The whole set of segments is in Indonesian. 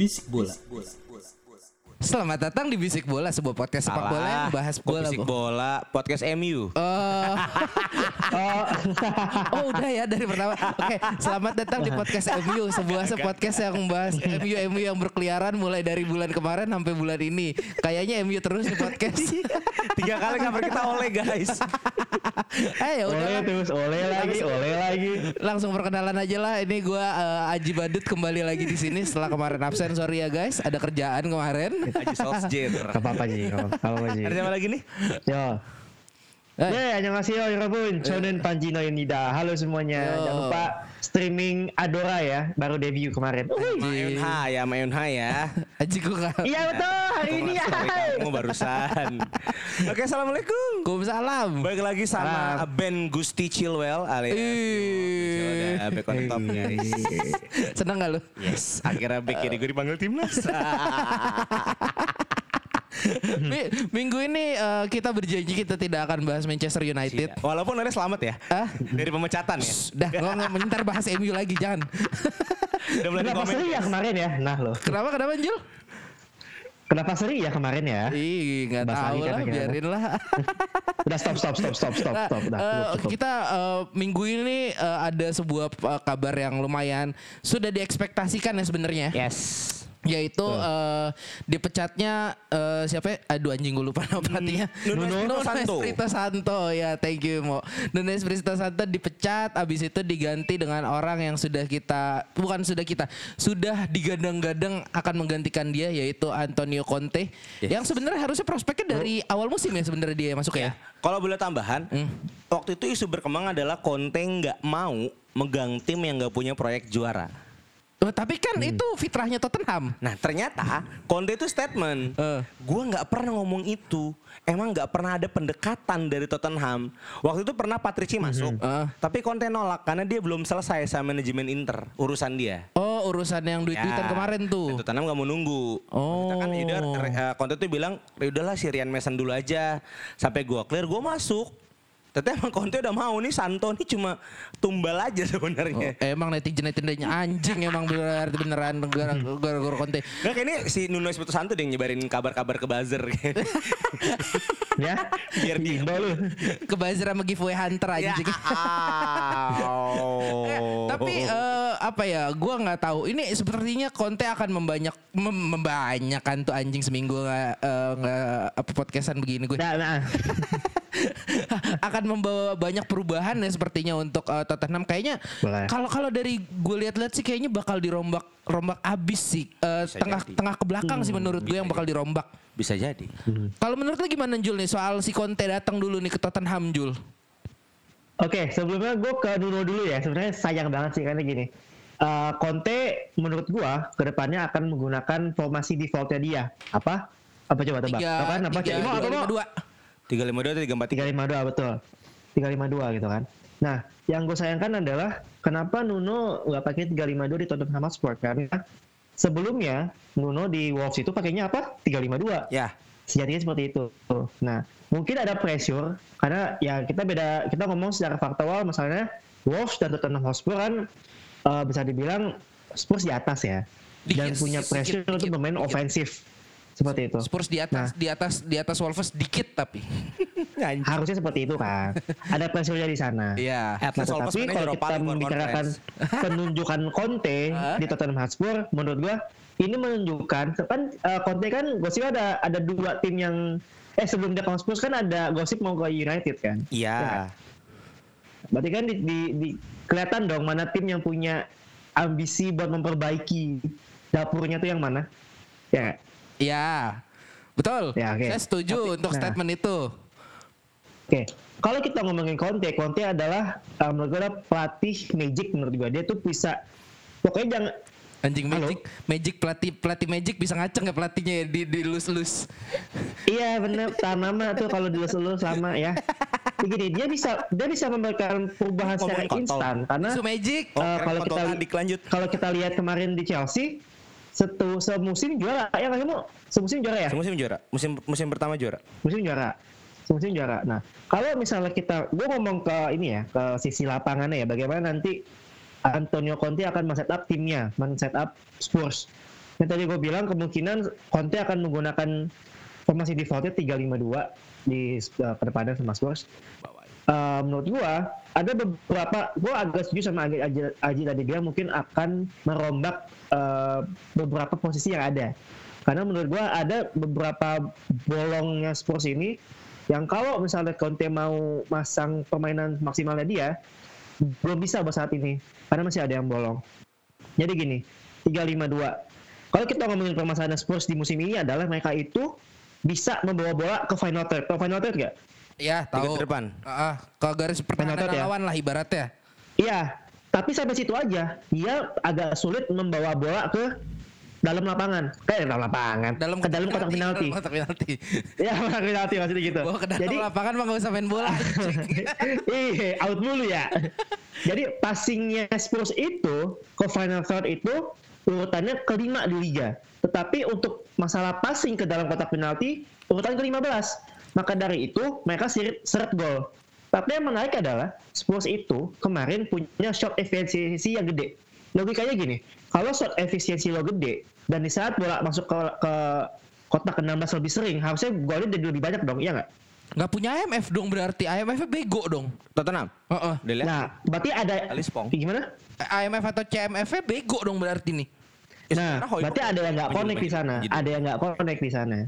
Bisik bola. Selamat datang di Bisik Bola, sebuah podcast sepak bola yang bahas Kok bola. Bisik Bo. bola podcast MU. Oh. oh. oh, udah ya dari pertama. Oke, selamat datang di podcast MU, sebuah podcast yang membahas MU MU yang berkeliaran mulai dari bulan kemarin sampai bulan ini. Kayaknya MU terus di podcast. Tiga kali cover kita oleh guys. eh ya udah Oleh terus oleh lagi, oleh lagi. Langsung perkenalan aja lah. Ini gua eh, Aji Badut kembali lagi di sini setelah kemarin absen. Sorry ya guys, ada kerjaan kemarin. Haji Solskjaer. Gak apa-apa Ji, gak apa-apa Ji. Ada siapa lagi nih? Yo. Eh. Eh, annyeonghaseyo 여러분. 저는 반지노입니다. Halo semuanya. Yo. Jangan lupa streaming Adora ya, baru debut kemarin. Mayun Ha ya, Mayun Ha ya. Aji gua nggak- Iya betul, hari ini ya. Kamu barusan. Oke, assalamualaikum. Waalaikumsalam. Balik lagi sama Ben Gusti Chilwell alias Ih. Chilwell ada back on top guys. Seneng gak lu? Yes, akhirnya back kiri gue dipanggil timnas. Mi- Minggu ini eh, kita berjanji kita tidak akan bahas Manchester United. Walaupun ada selamat ya Ah? dari pemecatan ya. Dah, nggak nggak ntar bahas MU lagi jangan. Udah mulai Kenapa komen. seri ya kemarin ya? Nah loh. kenapa kenapa Jul? Kenapa seri ya kemarin ya? Ih, nggak tahu lah, biarin lah. Udah stop stop stop stop stop Nah, stop. Eh, cukup, cukup. kita eh, minggu ini eh, ada sebuah eh, kabar yang lumayan sudah diekspektasikan ya sebenarnya. Yes. Yaitu eh, dipecatnya eh, siapa? ya? Aduh anjing gue lupa nama pelatihnya. Nuno Espirito Santo. Espirito Santo ya, thank you Mo. Nuno Espirito Santo dipecat, abis itu diganti dengan orang yang sudah kita bukan sudah kita sudah digadang-gadang akan menggantikan dia yaitu Antonio Conte yang sebenarnya harusnya prospeknya dari awal musim ya sebenarnya dia masuk ya. Kalau boleh tambahan, waktu itu isu berkembang adalah Conte nggak mau megang tim yang nggak punya proyek juara. Oh, tapi kan itu fitrahnya Tottenham. Nah ternyata Conte itu statement, Eh. gue nggak pernah ngomong itu. Emang nggak pernah ada pendekatan dari Tottenham. Waktu itu pernah Patrici masuk, Eh. tapi Conte nolak karena dia belum selesai sama manajemen Inter urusan dia. Oh, urusan yang duit-duitan kemarin Dan tuh. Tottenham gak mau nunggu. Oh. Kan ya udah, eh, Conte tuh bilang, ya udahlah si Ryan Mason dulu aja. Sampai gua clear, gua masuk. Tapi emang Conte udah mau nih Santo nih cuma tumbal aja sebenarnya. Oh, emang netizen netizennya anjing emang bener beneran gara-gara Conte. Nah kayak ini si Nuno Espirito Santo yang nyebarin kabar-kabar ke buzzer. ya. Biar Indo lu. Kebazir sama giveaway hunter aja. Ya, au. Eh, tapi eh, apa ya? Gua nggak tahu. Ini sepertinya Conte akan membanyak mem- membanyakan tuh anjing seminggu nggak eh, nggak apa podcastan begini gue. Nah, nah. akan membawa banyak perubahan ya sepertinya untuk eh, Tottenham kayaknya kalau kalau dari gue lihat-lihat sih kayaknya bakal dirombak rombak abis sih Eh, tengah jadi. tengah ke belakang sih menurut gue yang bakal dirombak Bisa jadi. kalau menurut lu gimana Jul nih soal si Conte datang dulu nih ke Tottenham Jul Oke, sebelumnya gue ke Nuno dulu ya. Sebenarnya sayang banget sih karena gini. Eh, Conte menurut gua ke depannya akan menggunakan formasi defaultnya dia. Apa? Apa coba tebak? tiga Tau kan? Apa? tiga apa, dua lima mau? dua 352 atau 343? 352 betul. 352 gitu kan. Nah, yang gue sayangkan adalah kenapa Nuno nggak pakai 352 di Tottenham Hotspur karena sebelumnya Nuno di Wolves itu pakainya apa? 352 Ya. sejatinya seperti itu. Nah, mungkin ada pressure karena ya kita beda kita ngomong secara faktual misalnya Wolves dan Tottenham Hotspur kan eh, bisa dibilang Spurs di atas ya dan Dikit, punya pressure untuk bermain dikit. ofensif seperti itu. Spurs di atas Nah. di atas di atas Wolves dikit tapi Harusnya seperti itu kan. Ada pressure-nya di sana. iya At Nah, mainnya kalau Europa kita membicarakan penunjukan Conte di Tottenham Hotspur, menurut gua ini menunjukkan kan eh, Conte kan gosip ada ada dua tim yang eh sebelum dia ke Hotspur kan ada gosip mau ke United kan. Iya. Berarti kan di, di, di- kelihatan dong mana tim yang punya ambisi buat memperbaiki dapurnya tuh yang mana? Ya, Iya. Betul. Ya, oke. Saya setuju Tapi- untuk nah. statement itu. Oke, kalau kita ngomongin Conte, Conte adalah uh, menurut gue pelatih Magic menurut gue dia tuh bisa pokoknya jangan Anjing Halo? Magic, Magic pelatih pelatih Magic bisa ngaceng ya pelatihnya ya di di lus lus. iya bener nama tuh kalau dilus-lus sama ya. Begini dia bisa dia bisa memberikan perubahan secara instan karena Isu Magic. Uh, kalau kita lanjut. kalau kita lihat kemarin di Chelsea setu semusim juara ya mau semusim juara ya? Musim juara, musim musim pertama juara. musim juara. Musim juara. Nah kalau misalnya kita gue ngomong ke ini ya ke sisi lapangannya ya bagaimana nanti Antonio Conte akan men-setup timnya men-setup Spurs. Yang tadi gue bilang kemungkinan Conte akan menggunakan formasi defaultnya 352 di uh, ke depannya sama Spurs Eh, menurut gua ada beberapa gua agak setuju sama Aji, Aji, Aji tadi. Dia mungkin akan merombak eh, beberapa posisi yang ada. Karena menurut gua ada beberapa bolongnya Spurs ini yang kalau misalnya Conte mau masang permainan maksimalnya dia belum bisa buat saat ini. Karena masih ada yang bolong. Jadi gini 352 kalau kita ngomongin permasalahan Spurs di musim ini adalah mereka itu bisa membawa bola ke final third. Tahu final third gak? Ya tahu. ke depan. Ah, ke garis pertahanan ya? lawan lah ibaratnya. Iya, tapi sampai situ aja dia agak sulit membawa bola ke dalam lapangan, kayak dalam lapangan, Dalam ke dalam kotak penalti. Kotak penalti. Ya, kotak penalti maksudnya gitu. Bawa ke dalam Jadi lapangan mah gak usah main bola. Iya, out mulu ya. Jadi passingnya Spurs itu ke final third itu urutannya kelima di liga. Tetapi untuk masalah passing ke dalam kotak penalti urutan ke-15. Maka dari itu mereka seret, seret gol. Tapi yang menarik adalah Spurs itu kemarin punya shot efisiensi yang gede. Logikanya gini, kalau shot efisiensi lo gede dan di saat bola masuk ke, ke kotak ke-16 lebih sering, harusnya golnya jadi lebih banyak dong, iya nggak? Nggak punya IMF dong berarti. IMF-nya bego dong. Tottenham. Heeh. Udah lihat? Nah, berarti ada Alice Pong. gimana? IMF atau CMF-nya bego dong berarti nih. Nah, berarti ada yang nggak connect di sana, maju. ada yang nggak connect di sana.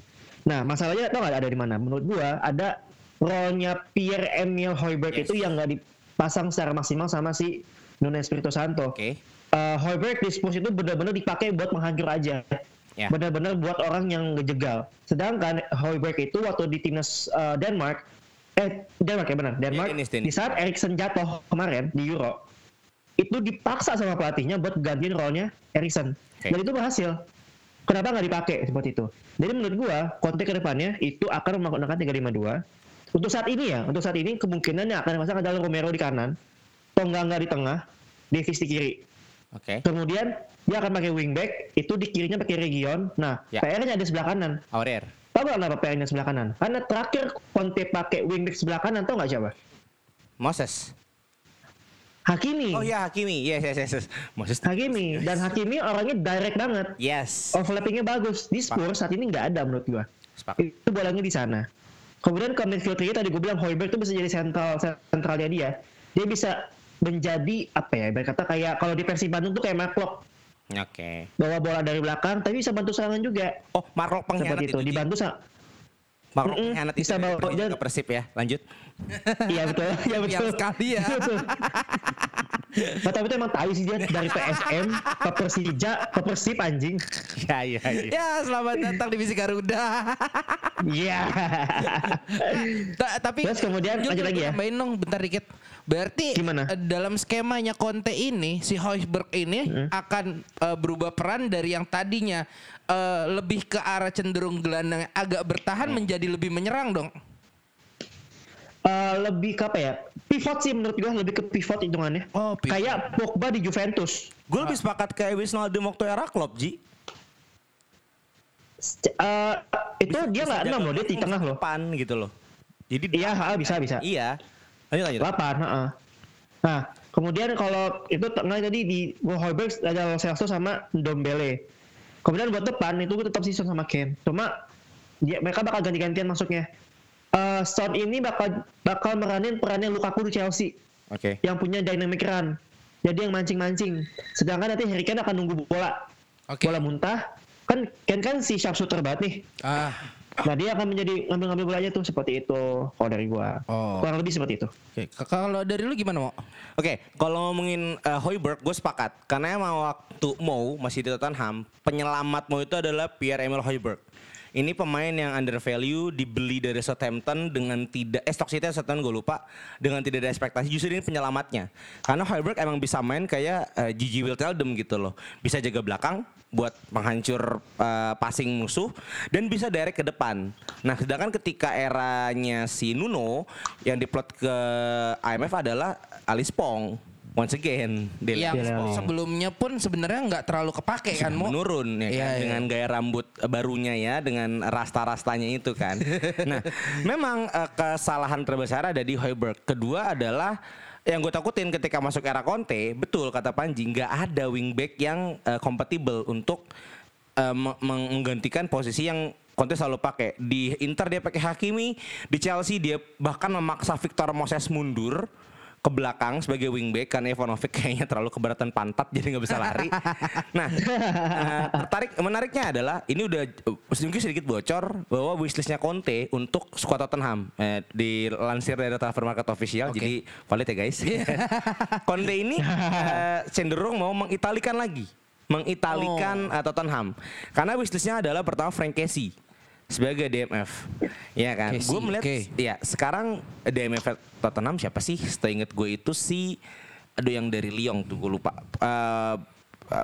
Nah, masalahnya tau nggak ada di mana? Menurut gua ada role-nya Pierre Emil Hoiberg Yes. itu yang nggak dipasang secara maksimal sama si Nuno Espirito Santo. Oke. Eh, Hoiberg di Spurs itu benar-benar dipakai buat menghancur aja. Ya. Benar-benar buat orang yang ngejegal. Sedangkan Hoiberg itu waktu di timnas eh, Denmark, eh Denmark ya benar, Denmark. Dennis. Di saat Eriksen jatuh kemarin di Euro, itu dipaksa sama pelatihnya buat gantiin role-nya Eriksen. Oke. Dan itu berhasil. Kenapa nggak dipakai seperti itu? Jadi menurut gua, Conte ke depannya itu akan menggunakan 352. Untuk saat ini ya, untuk saat ini kemungkinan yang akan masang adalah Romero di kanan, Tongga di tengah, Davis di kiri. Oke. Kemudian dia akan pakai wingback, itu di kirinya pakai Region. Nah, Ya. PR-nya ada sebelah kanan. Aurier. Tahu nggak kenapa PR-nya sebelah kanan? Karena terakhir Conte pakai wingback sebelah kanan, tahu nggak siapa? Moses. Hakimi. Oh iya Hakimi. Yes yes yes. yes. Moses. Hakimi dan Hakimi orangnya direct banget. Yes. Overlappingnya bagus. Di Spurs saat ini nggak ada menurut gua. Sepakat. Itu bolanya di sana. Kemudian ke midfield tadi gue bilang Hoiberg itu bisa jadi sentral sentralnya dia. Dia bisa menjadi apa ya? Ibarat kata kayak kalau di Persib Bandung tuh kayak Mark Lok Oke. bawa bola dari belakang tapi bisa bantu serangan juga. Oh, Mark Lok pengkhianat Seperti itu. itu. Dibantu sa Lok Mm-mm, pengkhianat bisa bawa- ke Persib ya. Lanjut. Iya betul. Iya betul. Biar sekali ya. Nah, tapi itu emang tahu sih dia dari PSM ke Persija ke Persib anjing. Iya iya iya. Ya selamat datang di Bisik Garuda. Iya. Ta- tapi Terus kemudian lanjut lagi ya. tambahin dong bentar dikit. Berarti Gimana? eh, dalam skemanya Conte ini si Hoiberg ini akan eh, berubah peran dari yang tadinya eh, lebih ke arah cenderung gelandang agak bertahan menjadi lebih menyerang dong. Eh, lebih ke apa ya? Pivot sih menurut gue lebih ke pivot hitungannya. Oh, pivot. Kayak Pogba di Juventus. Gue lebih sepakat kayak Wisnaldum waktu era Klopp, Ji. Eh, itu dia nggak Bisa enam loh, dia di tengah bisa loh. Depan gitu loh. Jadi Iya, bisa bisa. Iya. Lanjut lanjut. Heeh. Nah, kemudian kalau itu tengah tadi di Hoiberg ada Lo Celso sama Dombele. Kemudian buat depan itu gue tetap season sama Kane. Cuma dia, mereka bakal ganti-gantian masuknya. Eh Son ini bakal bakal meranin perannya Lukaku di Chelsea Oke. yang punya dynamic run. Jadi yang mancing-mancing. Sedangkan nanti Harry Kane akan nunggu bola. Oke. Bola muntah. Kan Kane kan si sharpshooter banget nih. Ah, Nah dia akan menjadi ngambil-ngambil bolanya tuh seperti itu kalau dari gua. Oh. Kurang lebih seperti itu. Oke, k- kalau dari lu gimana mau? Oke, kalau ngomongin uh, Hoiberg, gue sepakat. Karena emang waktu Mo masih di Tottenham, penyelamat Mo itu adalah Pierre-Emile Hoiberg. Ini pemain yang under value dibeli dari Southampton dengan tidak eh stock city Southampton gue lupa dengan tidak ada ekspektasi justru ini penyelamatnya karena Hoiberg emang bisa main kayak uh, Gigi Wijnaldum gitu loh bisa jaga belakang buat menghancur uh, passing musuh dan bisa direct ke depan. Nah, sedangkan ketika eranya si Nuno yang diplot ke IMF adalah Alice Pong. Once again, Dele Yang Dele sebelumnya pun sebenarnya nggak terlalu kepake kan mau? menurun ya kan Iya, iya. dengan gaya rambut barunya ya dengan rasta-rastanya itu kan. nah, memang eh, kesalahan terbesar ada di Hoiberg. Kedua adalah yang gue takutin ketika masuk era Conte, betul kata Panji, nggak ada wingback yang eh, kompatibel untuk me- menggantikan posisi yang Conte selalu pakai. Di Inter dia pakai Hakimi, di Chelsea dia bahkan memaksa Victor Moses mundur ke belakang sebagai wingback karena Ivanovic kayaknya terlalu keberatan pantat jadi nggak bisa lari. nah, eh, tertarik menariknya adalah ini udah uh, mungkin sedikit bocor bahwa wishlistnya Conte untuk skuad Tottenham eh, dilansir dari transfer market official Oke. jadi valid ya guys. Conte ini eh, cenderung mau mengitalikan lagi, mengitalikan eh, Tottenham karena wishlistnya adalah pertama Frank Casey sebagai DMF, ya kan? Casey, Gue melihat, oke. ya sekarang DMF Tottenham siapa sih? Seingat gue itu si, aduh yang dari Lyon tuh gue lupa. Eh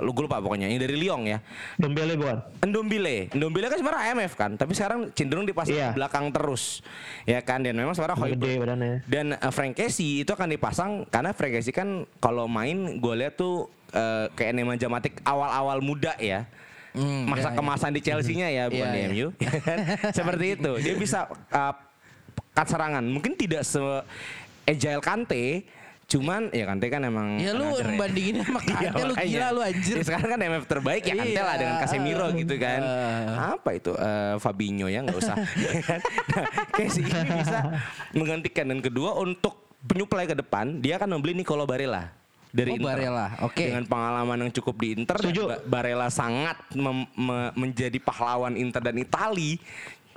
lu gue lupa pokoknya yang dari Lyon ya. Dembele bukan? Ndombile, Ndombile kan sebenarnya IMF kan, tapi sekarang cenderung dipasang di belakang terus, ya kan? Dan memang sebenarnya Gede Højbjerg badannya. dan uh, Frank Casey itu akan dipasang karena Frank Casey kan kalau main gue lihat tuh uh, kayak Nemanja Matic awal-awal muda ya. Hmm, Masa ya, ya. kemasan di Chelsea-nya ya bukan Iya, di iya. MU. Seperti itu. Dia bisa uh, cut serangan. Mungkin tidak se agile Kante, cuman ya Kante kan emang Ya lu another membandingin sama Iya, Kante lu makanya. gila lu anjir. Ya, sekarang kan MF terbaik ya Kante lah Iya, dengan Casemiro ah, gitu kan. ah. Apa itu Eh, Fabinho ya nggak usah. nah, Casey ini bisa menggantikan dan kedua untuk penyuplai ke depan dia akan membeli Nicolo Barella dari Oh, Inter. Barella, oke. Dengan pengalaman yang cukup di Inter Setuju. Ba- Barella sangat mem- me- menjadi pahlawan Inter dan Itali.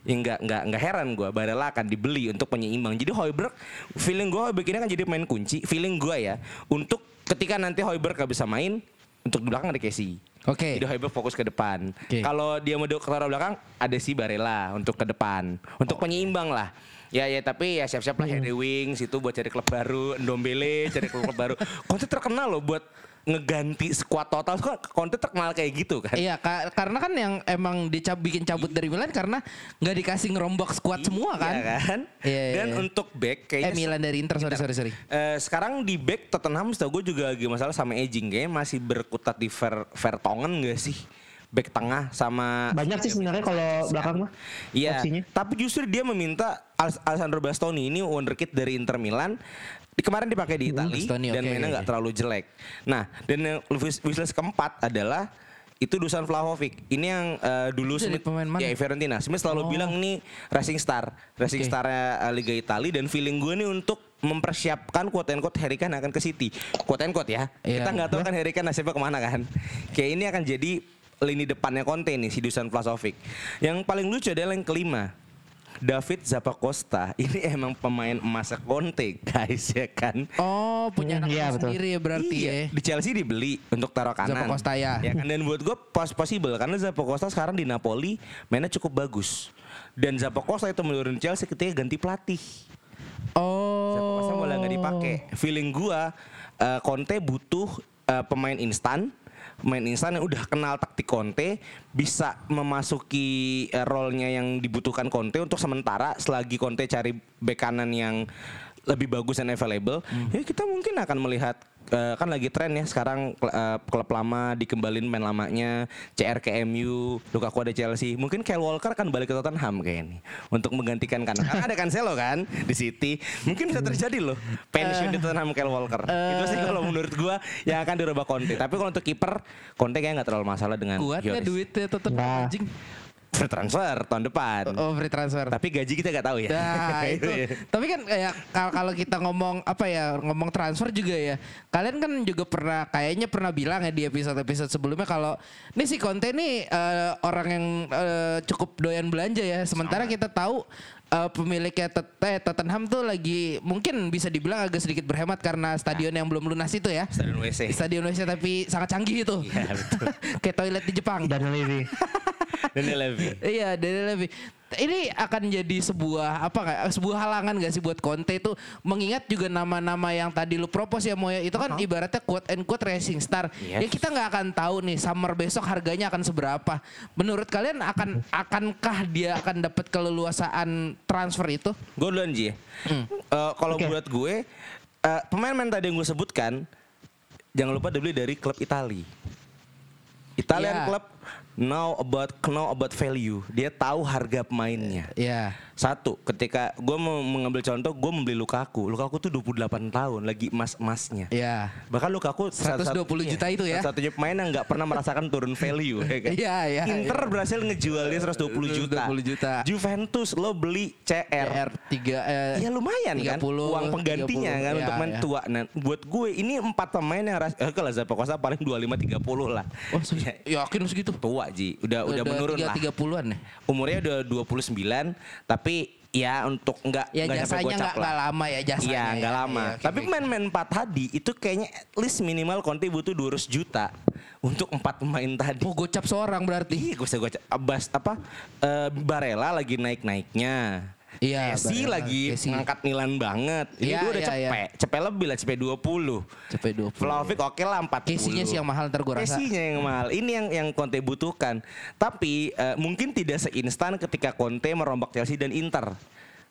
Ya nggak nggak nggak heran gue Barella akan dibeli untuk penyeimbang. Jadi Hoiberg feeling gue Hoiberg ini akan jadi pemain kunci. Feeling gue ya untuk ketika nanti Hoiberg gak bisa main untuk di belakang ada Casey. Oke. Jadi Hoiberg fokus ke depan. Oke. Kalau dia mau ke taruh belakang ada si Barella untuk ke depan, untuk penyeimbang lah. Ya ya tapi ya siap-siap lah Harry Wings itu buat cari klub baru, Ndombele cari klub, klub baru. Conte terkenal loh buat ngeganti skuad total. Conte terkenal kayak gitu kan. Iya, ka- karena kan yang emang dicab bikin cabut dari Milan karena nggak dikasih ngerombak skuad semua kan. Iya kan? Iya, iya, Dan iya. untuk back Eh kayaknya Milan dari Inter, sorry sorry sorry. Eh, sekarang di back Tottenham setahu gue juga lagi masalah sama aging kayaknya masih berkutat di Ver Vertonghen gak sih? Back tengah sama Banyak sih sebenarnya kalau belakang mah. Iya, tapi justru dia meminta Al- Alessandro Bastoni ini wonderkid dari Inter Milan. Di kemarin dipakai di Itali Bastoni, dan oke, mainnya nggak terlalu jelek. Nah, dan yang wish- wishlist keempat adalah itu Dusan Vlahovic. Ini yang eh, dulu dari Smith pemain mana? ya Fiorentina. Smith selalu bilang ini Racing Star, Racing Oke. Star Liga Italia dan feeling gue nih untuk mempersiapkan quote and quote Harry Kane akan ke City. Quote and quote ya. Iya. Kita nggak tahu kan Harry Kane nasibnya ke mana kan. Kayak ini akan jadi lini depannya Conte nih si Dusan Vlahovic. Yang paling lucu adalah yang kelima. David Zappacosta ini emang pemain emasnya Conte guys ya kan. Oh, punya Hmm, anak iya, betul. sendiri ya berarti Iya, ya. Di Chelsea dibeli untuk taruh kanan. Zappacosta ya. kan dan buat gue pos possible karena Zappacosta sekarang di Napoli mainnya cukup bagus. Dan Zappacosta itu menurun Chelsea ketika ganti pelatih. Oh. Zappacosta mulai nggak dipakai. Feeling gua eh, Conte butuh eh, pemain instan, pemain instan yang udah kenal taktik Conte, bisa memasuki eh, role-nya yang dibutuhkan Conte untuk sementara selagi Conte cari bek kanan yang lebih bagus dan available, ya kita mungkin akan melihat eh, kan lagi tren ya sekarang eh, klub lama dikembalin main lamanya CR ke MU, Lukaku ada Chelsea. Mungkin Kyle Walker kan balik ke Tottenham kayak ini untuk menggantikan kanan. Karena ada Cancelo kan di City. Mungkin bisa terjadi loh pensiun di Tottenham Kyle Walker. Itu sih kalau menurut gua yang akan dirubah Conte. Tapi kalau untuk kiper Conte kayak nggak terlalu masalah dengan Kuat Lloris. duitnya tetap Nah. anjing. Free transfer tahun depan. Oh free transfer. Tapi gaji kita nggak tahu ya. Nah itu. Tapi kan kayak kal- kalau kita ngomong apa ya ngomong transfer juga ya. Kalian kan juga pernah kayaknya pernah bilang ya di episode-episode sebelumnya kalau ini si Conte nih eh, orang yang eh, cukup doyan belanja ya. Sementara kita tahu eh, pemiliknya eh, Tottenham tuh lagi mungkin bisa dibilang agak sedikit berhemat karena stadion yang belum lunas itu ya. Stadion WC. Stadion Indonesia tapi sangat canggih itu. Iya, betul. Kayak toilet di Jepang. Dan Levy. Daniel Levy. Iya, dari lebih. Ini akan jadi sebuah apa kayak sebuah halangan gak sih buat Conte itu mengingat juga nama-nama yang tadi lu propose ya Moya itu kan ibaratnya quote and quote racing star. Yes. Ya kita nggak akan tahu nih summer besok harganya akan seberapa. Menurut kalian akan akankah dia akan dapat keleluasaan transfer itu? Gue duluan Ji. Eh, Kalau Oke. buat gue, eh, pemain-pemain tadi yang gue sebutkan, jangan lupa dibeli dari klub Itali. Italian Iya. club know about know about value. Dia tahu harga pemainnya. Iya. Satu, ketika gue mau mengambil contoh, gue membeli Lukaku. Lukaku tuh 28 tahun, lagi emas-emasnya. Iya. Bahkan Lukaku 120 juta itu ya? Satunya pemain yang nggak pernah merasakan turun value. ya kan? Iya, iya, Inter iya. berhasil ngejual dia 120 juta. 120 juta. Juventus lo beli CR. R 3 Ya lumayan kan 30, uang penggantinya 30, kan ya, untuk main ya. tua. Nah, buat gue ini empat pemain yang ras eh, kalau Zappacosta paling 25 30 lah. Oh, Ya, yakin segitu? tua Ji, udah udah, menurun lah. 30-an ya? Umurnya udah 29 tapi ya untuk enggak Ya enggak sampai gocap nggak nggak lama ya jasanya. Iya, nggak ya. lama. Oke, Tapi oke. pemain-pemain empat tadi itu kayaknya at least minimal Conte butuh 200 juta untuk empat pemain tadi. Oh gocap seorang berarti. Iya, gue gue Abas apa eh, Barella lagi naik-naiknya. Iya, Messi lagi Messi. ngangkat Milan banget. Ini Iya, gue udah iya, cepet. Cepet lebih lah, cepet 20. Cepet 20. Vlahovic oke lah 40. Casey-nya sih yang mahal ntar gue rasa. Casey-nya yang mahal. Ini yang yang Conte butuhkan. Tapi eh, mungkin tidak seinstan ketika Conte merombak Chelsea dan Inter.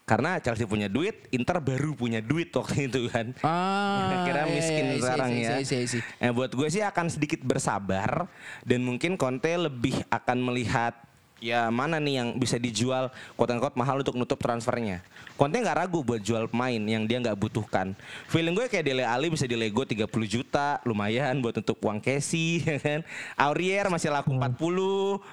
Karena Chelsea punya duit, Inter baru punya duit waktu itu kan. Ah, Kira iya, miskin iya, iya, sekarang iya, ya. iya, iya, iya. Nah, buat gue sih akan sedikit bersabar dan mungkin Conte lebih akan melihat ya mana nih yang bisa dijual quote unquote mahal untuk nutup transfernya. Conte nggak ragu buat jual pemain yang dia nggak butuhkan. Feeling gue kayak Dele Ali bisa dilego 30 juta, lumayan buat nutup uang Casey, ya kan. Aurier masih laku 40,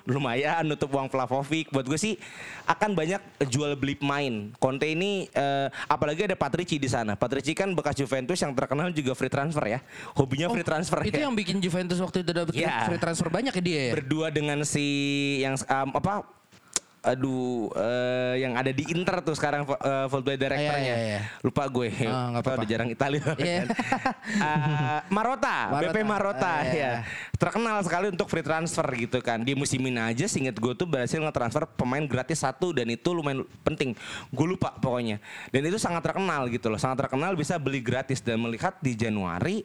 lumayan nutup uang Vlahovic. Buat gue sih akan banyak jual beli pemain. Conte ini eh, apalagi ada Patrici di sana. Patrici kan bekas Juventus yang terkenal juga free transfer ya. Hobinya free transfer Itu ya. yang bikin Juventus waktu itu dapat Iya. free transfer banyak ya dia ya? berdua dengan si yang um, apa aduh eh, yang ada di Inter tuh sekarang uh, fullback directornya Iya, iya, iya. lupa gue Ah, nggak Apa, apa-apa. udah jarang Italia Iya. kan. Ah, Marota, Marota. BP Marota Ah, iya. ya terkenal sekali untuk free transfer gitu kan di musim ini aja singkat gue tuh berhasil nge-transfer pemain gratis satu dan itu lumayan penting gue lupa pokoknya dan itu sangat terkenal gitu loh sangat terkenal bisa beli gratis dan melihat di Januari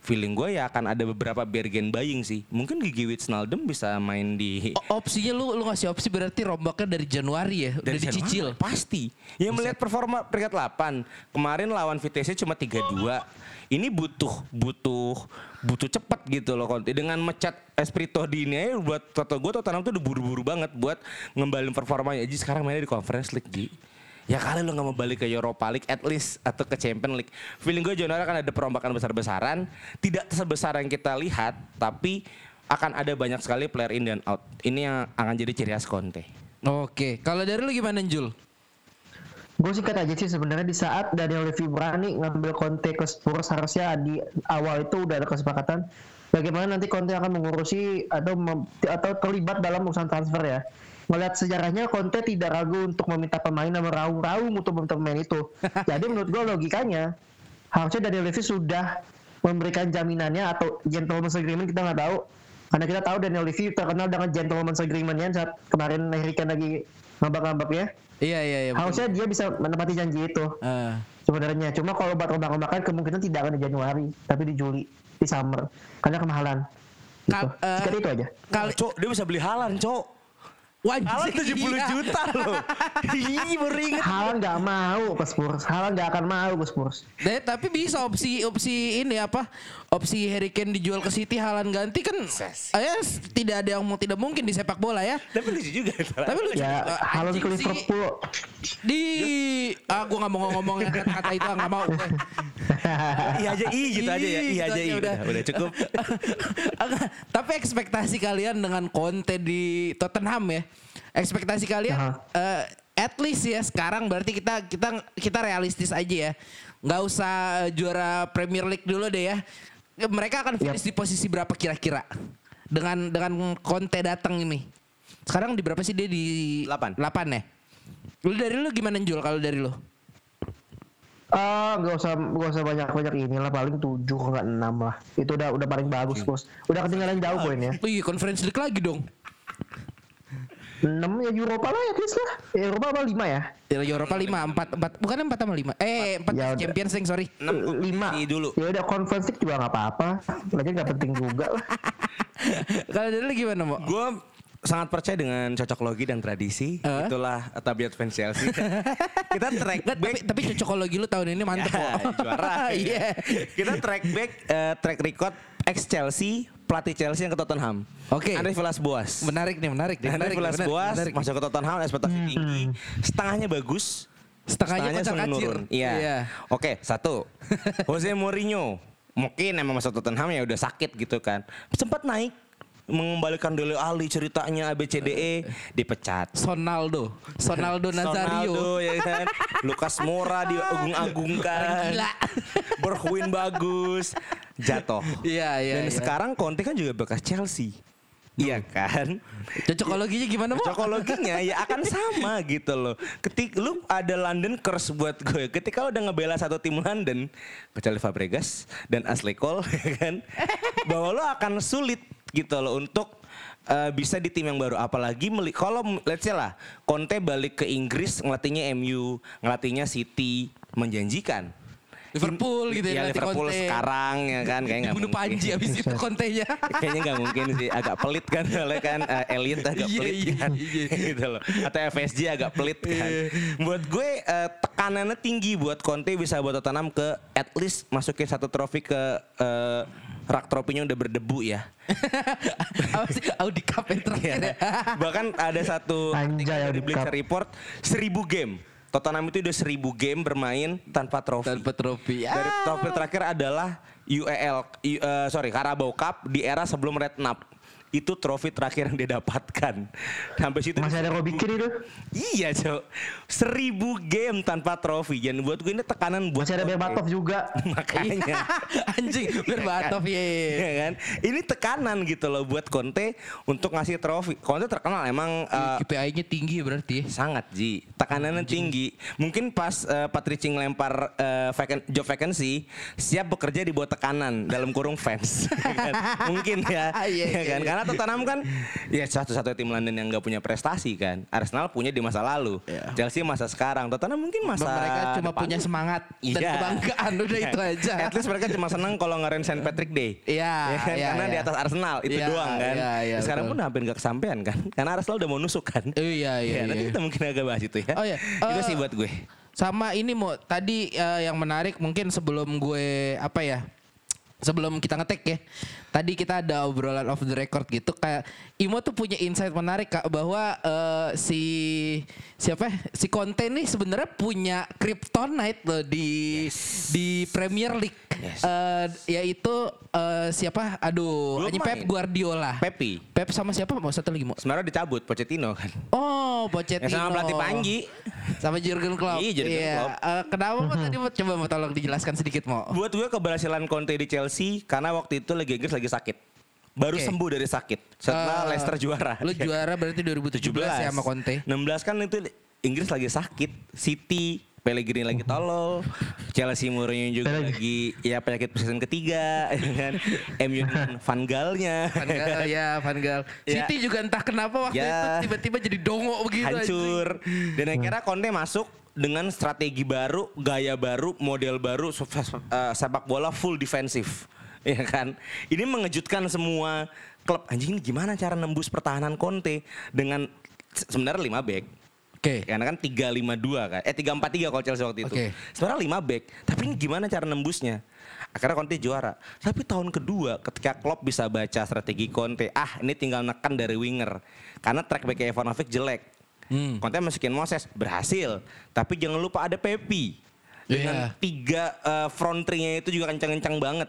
feeling gue ya akan ada beberapa bargain buying sih mungkin Gigi Wijnaldum bisa main di O- opsinya lu lu ngasih opsi berarti rombaknya dari Januari ya, dari Januari, dicicil. Pasti. Ya melihat performa peringkat 8. Kemarin lawan VTC cuma 3-2. Ini butuh butuh butuh cepat gitu loh Conte. Dengan mecat Espirito di ini aja buat Toto gue Tottenham tuh udah buru-buru banget buat ngembalin performanya. Jadi sekarang mainnya di Conference League, Ji. Ya kali lo nggak mau balik ke Europa League at least atau ke Champions League. Feeling gue Januari akan ada perombakan besar-besaran. Tidak sebesar yang kita lihat, tapi akan ada banyak sekali player in dan out. Ini yang akan jadi ciri khas Conte. Oke, kalau dari lu gimana Jul? Gue singkat aja sih sebenarnya di saat Daniel Levy berani ngambil Conte ke Spurs harusnya di awal itu udah ada kesepakatan bagaimana nanti Conte akan mengurusi atau mem- atau terlibat dalam urusan transfer ya. Melihat sejarahnya Conte tidak ragu untuk meminta pemain dan meraung-raung untuk meminta pemain itu. Jadi menurut gue logikanya harusnya Daniel Levy sudah memberikan jaminannya atau gentleman's agreement kita nggak tahu karena kita tahu Daniel Levy terkenal dengan gentleman's agreementnya saat kemarin Harry Kane lagi ngambak-ngambaknya Iya iya iya. betul. harusnya dia bisa menepati janji itu Ah. sebenarnya cuma kalau buat rombak-rombakan kemungkinan tidak akan di Januari tapi di Juli di summer karena kemahalan gitu. Kal- Sekitar itu aja Kali cok dia bisa beli halan cok. Wajib. Halan 70 Iya. juta loh. Ih baru inget. Haaland nggak mau ke Spurs Haaland nggak akan mau ke Spurs Deh, tapi bisa opsi opsi ini apa? Opsi Harry Kane dijual ke City Halan ganti kan eh, tidak ada yang mau tidak mungkin di sepak bola ya. Tapi lucu juga. Tapi lu ya anjing ke. Liverpool di ah gua nggak mau ngomong kata-kata itu ah, nggak mau gue. Iya aja i gitu aja ya. Iya aja i. Udah, udah cukup. Tapi ekspektasi kalian dengan Conte di Tottenham ya, Ekspektasi kalian Aha. eh, at least ya sekarang berarti kita kita kita realistis aja ya. Nggak usah juara Premier League dulu deh ya. Mereka akan finish di posisi berapa kira-kira? Dengan dengan Conte datang ini. Sekarang di berapa sih dia di Delapan. 8 ya? Lu dari lu gimana Jul kalau dari lu? Ah, nggak usah nggak usah banyak banyak inilah paling tujuh nggak enam lah. Itu udah udah paling bagus bos. Udah ketinggalan jauh poinnya. Iya Conference League lagi dong. Enam ya Eropa lah ya please lah. Ya, Eropa apa lima ya? Ya, Eropa 5, 4, 4, bukan 4 sama 5. Eh, 4 Ya. Champions League, sorry. Enam lima. kompetisi dulu. Ya udah conference League juga nggak apa-apa. Lagi nggak penting juga lah. Kalau dari gimana, Mo? Gue sangat percaya dengan cocok logi dan tradisi. Eh? Itulah tabiat fans Chelsea. Kita track Nggak, tapi, back tapi cocokologi lu tahun ini mantep Ya, kok. juara. Iya. Kita track back eh, track record ex Chelsea pelatih Chelsea yang ke Tottenham. Oke. Andre Villas-Boas. Menarik nih, menarik nih. Andre Villas-Boas masuk ke Tottenham ekspektasi Hmm. tinggi. Setengahnya bagus. Setengahnya langsung kacir. menurun. Iya. Iya. Oke, satu. Jose Mourinho. Mungkin emang masuk Tottenham ya udah sakit gitu kan. Sempat naik mengembalikan Dele Alli ceritanya ABCDE dipecat. Sonaldo. Sonaldo Nazario. Sonaldo ya kan. Lucas Moura diagung-agungkan. Gila. Berhuin bagus. Jatuh. Iya, iya, Dan iya. sekarang Conte kan juga bekas Chelsea. Iya kan? Cocokologinya gimana? Cocokologinya ya akan sama gitu loh. Ketik lu ada London curse buat gue. Ketika lu udah ngebela satu tim London, kecuali Fabregas dan Ashley Cole ya kan, bahwa lo akan sulit gitu loh untuk eh, bisa di tim yang baru. Apalagi kalau let's say lah, Conte balik ke Inggris ngelatihnya MU, ngelatihnya City, menjanjikan. Liverpool gitu ya, Iya, Liverpool Conte. sekarang ya kan kayak nggak mungkin. Panji abis itu kontenya. Kayaknya nggak mungkin sih, agak pelit kan, soalnya kan eh, elit agak Iya, pelit iya, kan, iya. gitu loh. Atau FSG agak pelit kan. Buat gue eh, tekanannya tinggi buat Conte bisa buat Tottenham ke at least masukin satu trofi ke eh, rak trofinya udah berdebu ya. Audi Cup yang terakhir ya. Bahkan ada satu Anjay, artikel dari Cup. Report, seribu game. Tottenham itu udah seribu game bermain tanpa trofi. Tanpa trofi. Dari Ah. trofi terakhir adalah UEL, U- eh, sorry Carabao Cup di era sebelum Redknapp. Itu trofi terakhir yang dia dapatkan. Sampai situ Masih ada Robbie Keane itu. Iya, Cok. Seribu game tanpa trofi. Dan buat gue ini tekanan buat Masih ada. Berbatov juga. Makanya. Anjing, Berbatov ya. Iya kan? Ini tekanan gitu loh buat Conte untuk ngasih trofi. Conte terkenal emang eh, KPI-nya tinggi berarti. Sangat Ji, tekanannya tinggi. Mungkin pas uh, Patrick Ching lempar uh, vacan- job vacancy, siap bekerja di bawah tekanan dalam kurung fans. Ya kan? Mungkin ya, Iya, ya iya, kan? iya. Karena Tottenham kan ya satu-satu tim London yang nggak punya prestasi kan. Arsenal punya di masa lalu, Iya. Chelsea masa sekarang, Tottenham mungkin masa Mereka cuma depan. punya semangat dan Iya. kebanggaan udah itu aja. At least mereka cuma senang kalau ngerayain St. Patrick Day. Iya, Ya kan? iya, Karena iya. di atas Arsenal itu Iya, doang kan. iya, iya, Sekarang betul. pun hampir nggak kesampaian kan. Karena Arsenal udah mau nusuk kan. Eh, Iya, iya, Ya, nanti iya. kita mungkin agak bahas itu ya. Oh, iya. itu Eh, sih buat gue. Sama ini mau tadi eh, yang menarik mungkin sebelum gue apa ya? Sebelum kita ngetek ya. Tadi kita ada obrolan off the record gitu kayak Imo tuh punya insight menarik Kak bahwa eh, si siapa ya? si Conte nih sebenarnya punya kryptonite loh di di Premier League. Yes. Eh, yaitu eh, siapa? Aduh, hanya Pep. Guardiola. Pepi. Pep sama siapa? Mau satu lagi mau? Sebenarnya dicabut Pochettino kan. Oh, Pochettino. Ya sama pelatih Panji. Sama Jurgen Klopp. Iya, Jurgen Klopp. Eh, kenapa mau tadi mau coba mau tolong dijelaskan sedikit mau. Buat gue keberhasilan Conte di Chelsea karena waktu itu Liga Inggris lagi sakit. Baru Oke. sembuh dari sakit setelah Eh, Leicester juara. Lu juara berarti 2017 ya sama Conte. 16 kan itu Inggris lagi sakit. City Pellegrini lagi tolol, Chelsea Mourinho juga lagi ya penyakit presiden ketiga, ya kan? MU Van Gaalnya, Van Gaal ya, Van Gaal. Ya. City juga entah kenapa waktu Ya. itu tiba-tiba jadi dongo begitu. hancur. Dan akhirnya Conte masuk dengan strategi baru, gaya baru, model baru, eh, sepak bola full defensif. Ya kan? Ini mengejutkan semua klub. Anjing ini gimana cara nembus pertahanan Conte dengan se- sebenarnya 5 back. Oke. Karena kan 3-5-2 kan. Eh 3-4-3 kalau Chelsea waktu itu. Oke. Sebenarnya 5 back. Tapi ini gimana cara nembusnya? Akhirnya Conte juara. Tapi tahun kedua ketika Klopp bisa baca strategi Conte. Ah ini tinggal nekan dari winger. Karena track back Ivanovic jelek. Hmm. Conte masukin Moses. Berhasil. Tapi jangan lupa ada Pepi. Dengan Iya. tiga eh, front three-nya itu juga kencang-kencang banget.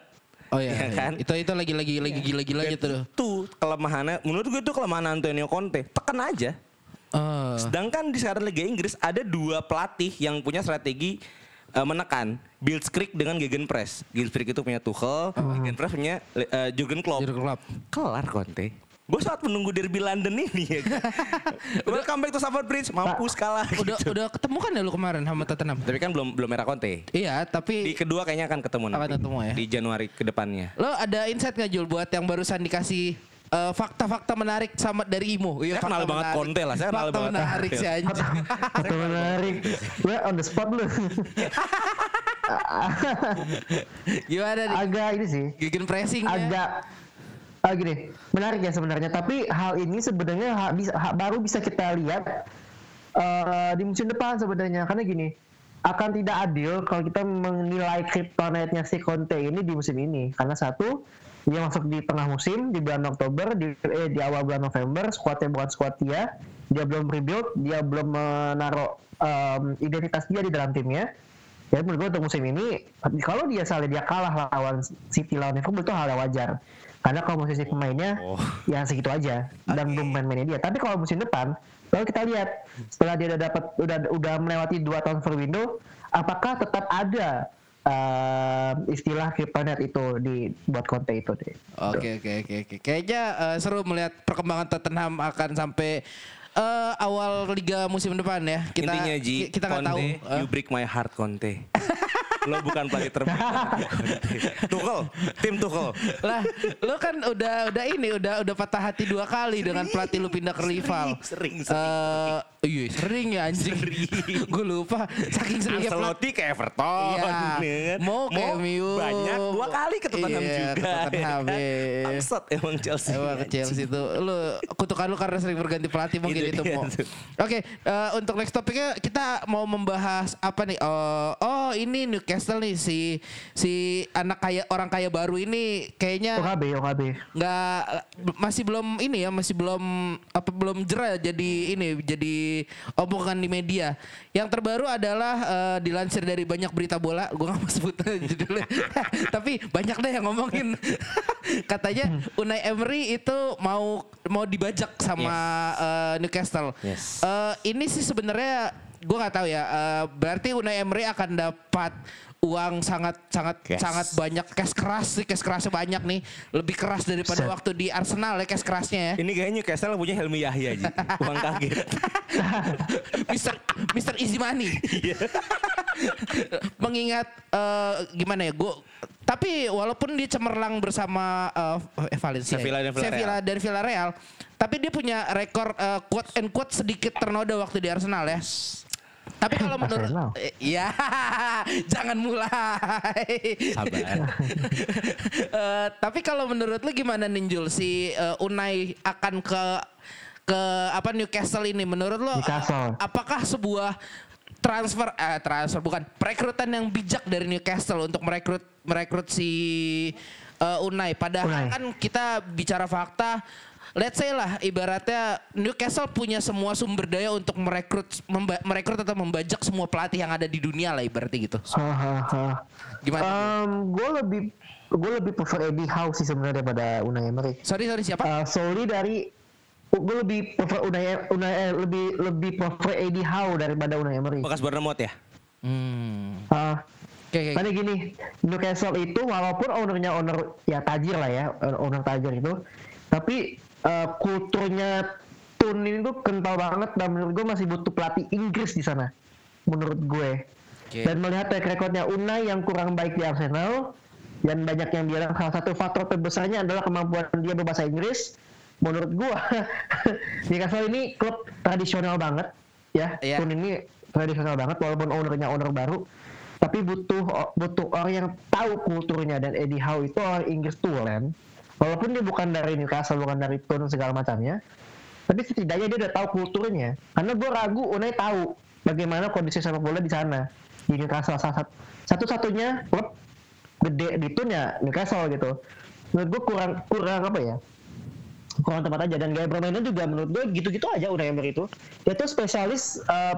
Oh iya, Ya iya. kan? Itu itu lagi lagi lagi gila-gilanya tuh. Itu kelemahannya, menurut gue itu kelemahan Antonio Conte. Tekan aja. Eh, Sedangkan di sekarang Liga Inggris ada dua pelatih yang punya strategi eh, menekan Blitzkrieg dengan Gegenpress. Blitzkrieg itu punya Tuchel, Gegenpress punya eh, Jurgen Klopp. Jurgen Klopp. Kelar Conte. Gue saat menunggu derby London ini ya kan. Welcome back to Stamford Bridge, mampus kalah. udah gitu. udah ketemu kan ya lu kemarin sama Tottenham? Tapi kan belum belum era Conte. Iya, Di tapi kedua kayaknya akan ketemu nanti. Akan ketemu ya. Di Januari ke depannya. lo ada insight nggak Jul buat yang barusan dikasih eh, fakta-fakta menarik sama dari Imo? Iya, Saya kenal fakta banget. Conte lah, saya kenal fakta banget menarik sih anjing. Atau menarik. Gue on the spot lu. Gimana nih? agak ini sih. Gegen pressing Agak ah, gini, menarik ya sebenarnya. Tapi hal ini sebenarnya ha- bisa, ha- baru bisa kita lihat eh, di musim depan sebenarnya. Karena gini, akan tidak adil kalau kita menilai kryptonite-nya si Conte ini di musim ini. Karena satu, dia masuk di tengah musim di bulan Oktober, di, eh, di awal bulan November, skuadnya bukan skuad dia, dia belum rebuild, dia belum menaruh em, identitas dia di dalam timnya. Ya menurut gue untuk musim ini kalau dia salah dia kalah lawan City lawan Liverpool itu hal yang wajar. Karena kalau posisi pemainnya Oh. ya segitu aja dan belum main-mainnya dia. Tapi kalau musim depan, kalau kita lihat setelah dia udah dapat udah udah melewati dua transfer window, apakah tetap ada eh, istilah kryptonite itu di buat Conte itu deh. Oke oke oke oke. Kayaknya eh, seru melihat perkembangan Tottenham akan sampai eh, awal liga musim depan ya. Kita Intinya Ji, ki- kita nggak Conte, tahu. eh. you break my heart Conte. Lo bukan pelatih terbaik. Tuchel, tim Tuchel. lah, lu kan udah udah ini udah udah patah hati dua kali dengan pelatih lu pindah ke rival. Sering, sering. Eh, iya sering ya anjing. Gue lupa saking seringnya pelatih. Ancelotti ke Everton. Iya. ya kan? Mau ke MU. Banyak dua kali ke Tottenham Iya, juga. Tottenham, ya kan? iya. Bangsat emang Chelsea. Emang ke Chelsea itu lu kutukan lu karena sering berganti pelatih mungkin Itu itu, dia Mo. tuh. Oke, eh, untuk next topiknya kita mau membahas apa nih? Oh, oh ini Newcastle nih si si anak kaya orang kaya baru ini kayaknya OKB, OKB. nggak masih belum ini ya masih belum apa belum jera jadi ini jadi omongan di media. Yang terbaru adalah eh, dilansir dari banyak berita bola. Gue nggak mau sebut judulnya. Tapi banyak deh yang ngomongin. Katanya Unai Emery itu mau mau dibajak sama eh, Newcastle. Yes. Eh, ini sih sebenarnya gue nggak tahu ya. Eh, berarti Unai Emery akan dapat uang sangat sangat Cash. sangat banyak cash keras sih cash kerasnya banyak nih lebih keras daripada Set. waktu di Arsenal ya cash kerasnya ya Ini kayaknya Newcastle punya Helmi Yahya Ji. Uang kaget. Mister Mister Easy Money Iya. mengingat eh, gimana ya gue tapi walaupun dia cemerlang bersama eh, eh, Valencia Sevilla dan Villarreal. Sevilla dan Villarreal tapi dia punya rekor eh, quote and quote sedikit ternoda waktu di Arsenal ya tapi kalau menurut eh, iya jangan mulai Sabar. Eh, tapi kalau menurut lu gimana Ninjul si eh, Unai akan ke ke apa Newcastle ini menurut lo Newcastle. apakah sebuah transfer eh transfer bukan perekrutan yang bijak dari Newcastle untuk merekrut merekrut si eh, Unai padahal Unai. kan kita bicara fakta Let's say lah ibaratnya Newcastle punya semua sumber daya untuk merekrut memba- merekrut atau membajak semua pelatih yang ada di dunia lah ibaratnya gitu. Hahaha. Gimana? gue lebih gue lebih prefer Eddie Howe sih sebenarnya daripada Unai Emery. sorry sorry siapa? Uh, solely dari gue lebih prefer Unai, Unai eh, lebih lebih prefer Eddie Howe daripada Unai Emery. Bekas Bournemouth ya? Hmm. Uh, Oke oke. karena gini Newcastle itu walaupun ownernya owner ya tajir lah ya owner tajir itu tapi uh, kulturnya Tun ini tuh kental banget dan menurut gue masih butuh pelatih Inggris di sana menurut gue Oke. dan melihat track recordnya Unai yang kurang baik di Arsenal dan banyak yang bilang salah satu faktor terbesarnya adalah kemampuan dia berbahasa Inggris menurut gua Newcastle ini klub tradisional banget ya Iya. Tun ini tradisional banget walaupun ownernya owner baru tapi butuh butuh orang yang tahu kulturnya dan Eddie Howe itu orang Inggris tulen walaupun dia bukan dari Newcastle bukan dari Tun segala macamnya tapi setidaknya dia udah tahu kulturnya. Karena gue ragu Unai tahu bagaimana kondisi sepak bola di sana di Newcastle. Salah satu satu-satunya klub gede di ya Newcastle gitu. Menurut gue kurang kurang apa ya kurang tepat aja. Dan gaya permainan juga menurut gue gitu-gitu aja Unai Emery itu. Dia tuh spesialis eh,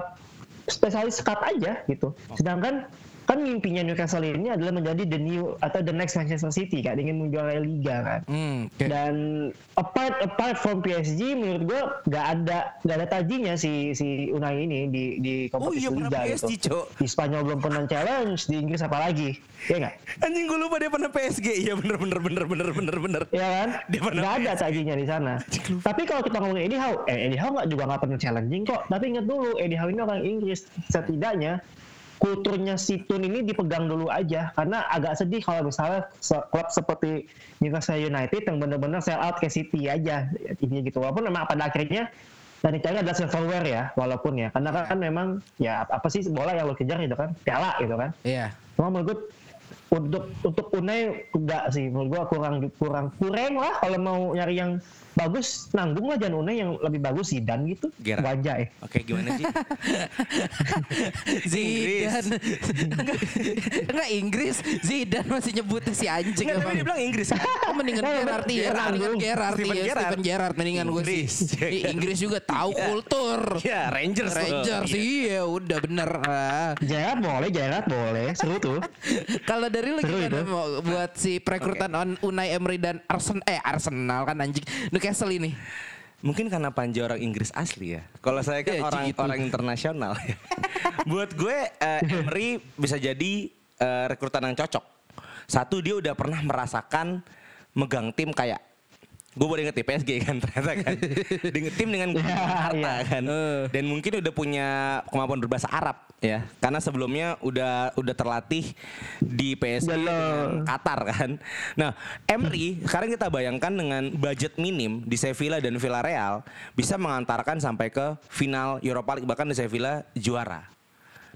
spesialis cut aja gitu. Sedangkan kan mimpinya Newcastle ini adalah menjadi the new atau the next Manchester City kan ingin menjuarai liga kan Hmm, oke. dan apart apart from PSG menurut gua nggak ada nggak ada tajinya si si Unai ini di di Oh kompetisi iya pernah liga PSG, gitu. Cok. Di Spanyol belum pernah challenge, di Inggris apa lagi? Ya nggak? Anjing gue lupa dia pernah PSG. Iya bener bener bener bener bener bener. Ya kan? Dia pernah Nggak ada tajinya di sana. Tapi kalau kita ngomongin Eddie Howe, eh Eddie Howe nggak juga nggak pernah challenging kok. Tapi ingat dulu, Eddie Howe ini orang Inggris. Setidaknya kulturnya Situn ini dipegang dulu aja. Karena agak sedih kalau misalnya klub seperti Newcastle United yang benar-benar sell out ke City aja ini gitu. Walaupun memang pada akhirnya dan itu adalah silverware ya walaupun ya. Karena kan memang ya apa sih bola yang lo kejar gitu kan piala gitu kan. Iya. Cuma menurut gue untuk untuk Unai enggak sih. Menurut gue kurang kurang kurang lah kalau mau nyari yang bagus nanggung lah jangan Unai yang lebih bagus Zidane gitu Gerrard. wajah Oke gimana sih? Zidane. enggak, enggak Inggris. Zidane masih nyebutnya si anjing Enggak, tapi dia bilang Inggris. Oh, mendingan Eh, Gerrard ya, mendingan Steven ya. Steven Gerrard mendingan gue sih. Inggris, ya Ih, kan? Inggris juga tahu kultur. Ya Rangers. Rangers Iya. sih ya udah bener. Ah. Gerard boleh Gerard boleh seru tuh Kalau dari lu gimana buat si perekrutan on Unai Emery dan Arsenal eh Arsenal kan anjing Newcastle ini. Mungkin karena Panji orang Inggris asli ya. Kalau saya kan Iya, orang gitu. orang internasional. Buat gue eh, Emery bisa jadi eh, rekrutan yang cocok. Satu dia udah pernah merasakan megang tim kayak gue boleh inget ya PSG kan ternyata kan dengan tim dengan harta iya. kan dan mungkin udah punya kemampuan berbahasa Arab ya karena sebelumnya udah udah terlatih di PSG dengan Qatar kan. Nah, Emery sekarang kita bayangkan dengan budget minim di Sevilla dan Villarreal bisa mengantarkan sampai ke final Europa League bahkan di Sevilla juara.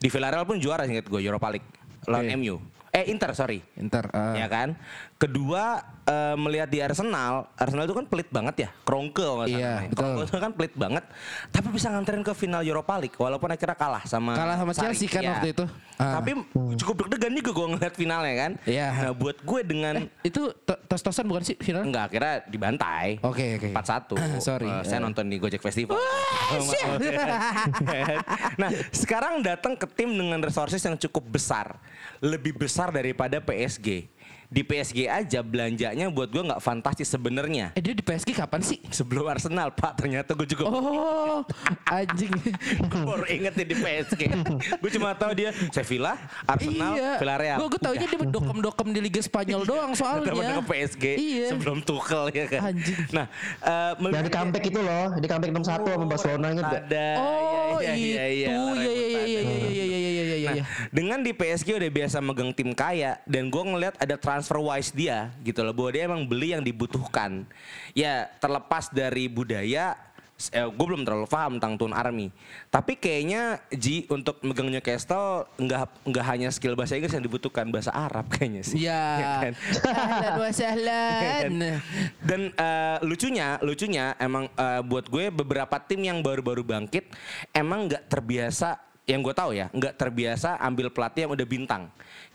Di Villarreal pun juara ingat gue Europa League lawan Oke. MU. Eh Inter sorry. Inter. ah. Ya kan. Kedua eh, melihat di Arsenal, Arsenal itu kan pelit banget ya, krongkel nggak Iya, betul. Itu kan pelit banget, tapi bisa nganterin ke final Europa League walaupun akhirnya kalah sama Kalah sama. Chelsea kan Iya. waktu itu. Ah. Tapi cukup deg-degan juga gue ngeliat finalnya kan. Iya. Nah buat gue dengan Itu to- tos-tosan bukan sih final? enggak akhirnya dibantai. Oke, oke. 4-1. Sorry. Eh, saya nonton di Gojek Festival. nah, sekarang datang ke tim dengan resources yang cukup besar. Lebih besar daripada PSG di PSG aja belanjanya buat gue nggak fantastis sebenarnya. Eh dia di PSG kapan sih? Sebelum Arsenal pak ternyata gue juga. Oh anjing. gue baru inget di PSG. gue cuma tahu dia Sevilla, Arsenal, iya. Villarreal. Gue gue aja dia dokem-dokem di Liga Spanyol doang soalnya. Teman PSG iya. sebelum Tuchel ya kan. Anjing. Nah, uh, yang di comeback itu loh, di comeback nomor satu sama Barcelona itu gak? Ada. Oh iya iya iya. Iya iya iya iya iya iya iya iya. Dengan di PSG udah biasa megang tim kaya dan gue ngeliat ada trans transfer wise dia gitu loh bahwa dia emang beli yang dibutuhkan. Ya terlepas dari budaya, eh, gue belum terlalu paham tentang Tun Army. Tapi kayaknya Ji untuk megang Newcastle nggak nggak hanya skill bahasa Inggris yang dibutuhkan bahasa Arab kayaknya sih. Iya. Ya kan? Ahlan wa Ya sahlan. kan? Dan eh, lucunya, lucunya emang eh, buat gue beberapa tim yang baru-baru bangkit emang nggak terbiasa yang gue tahu ya nggak terbiasa ambil pelatih yang udah bintang.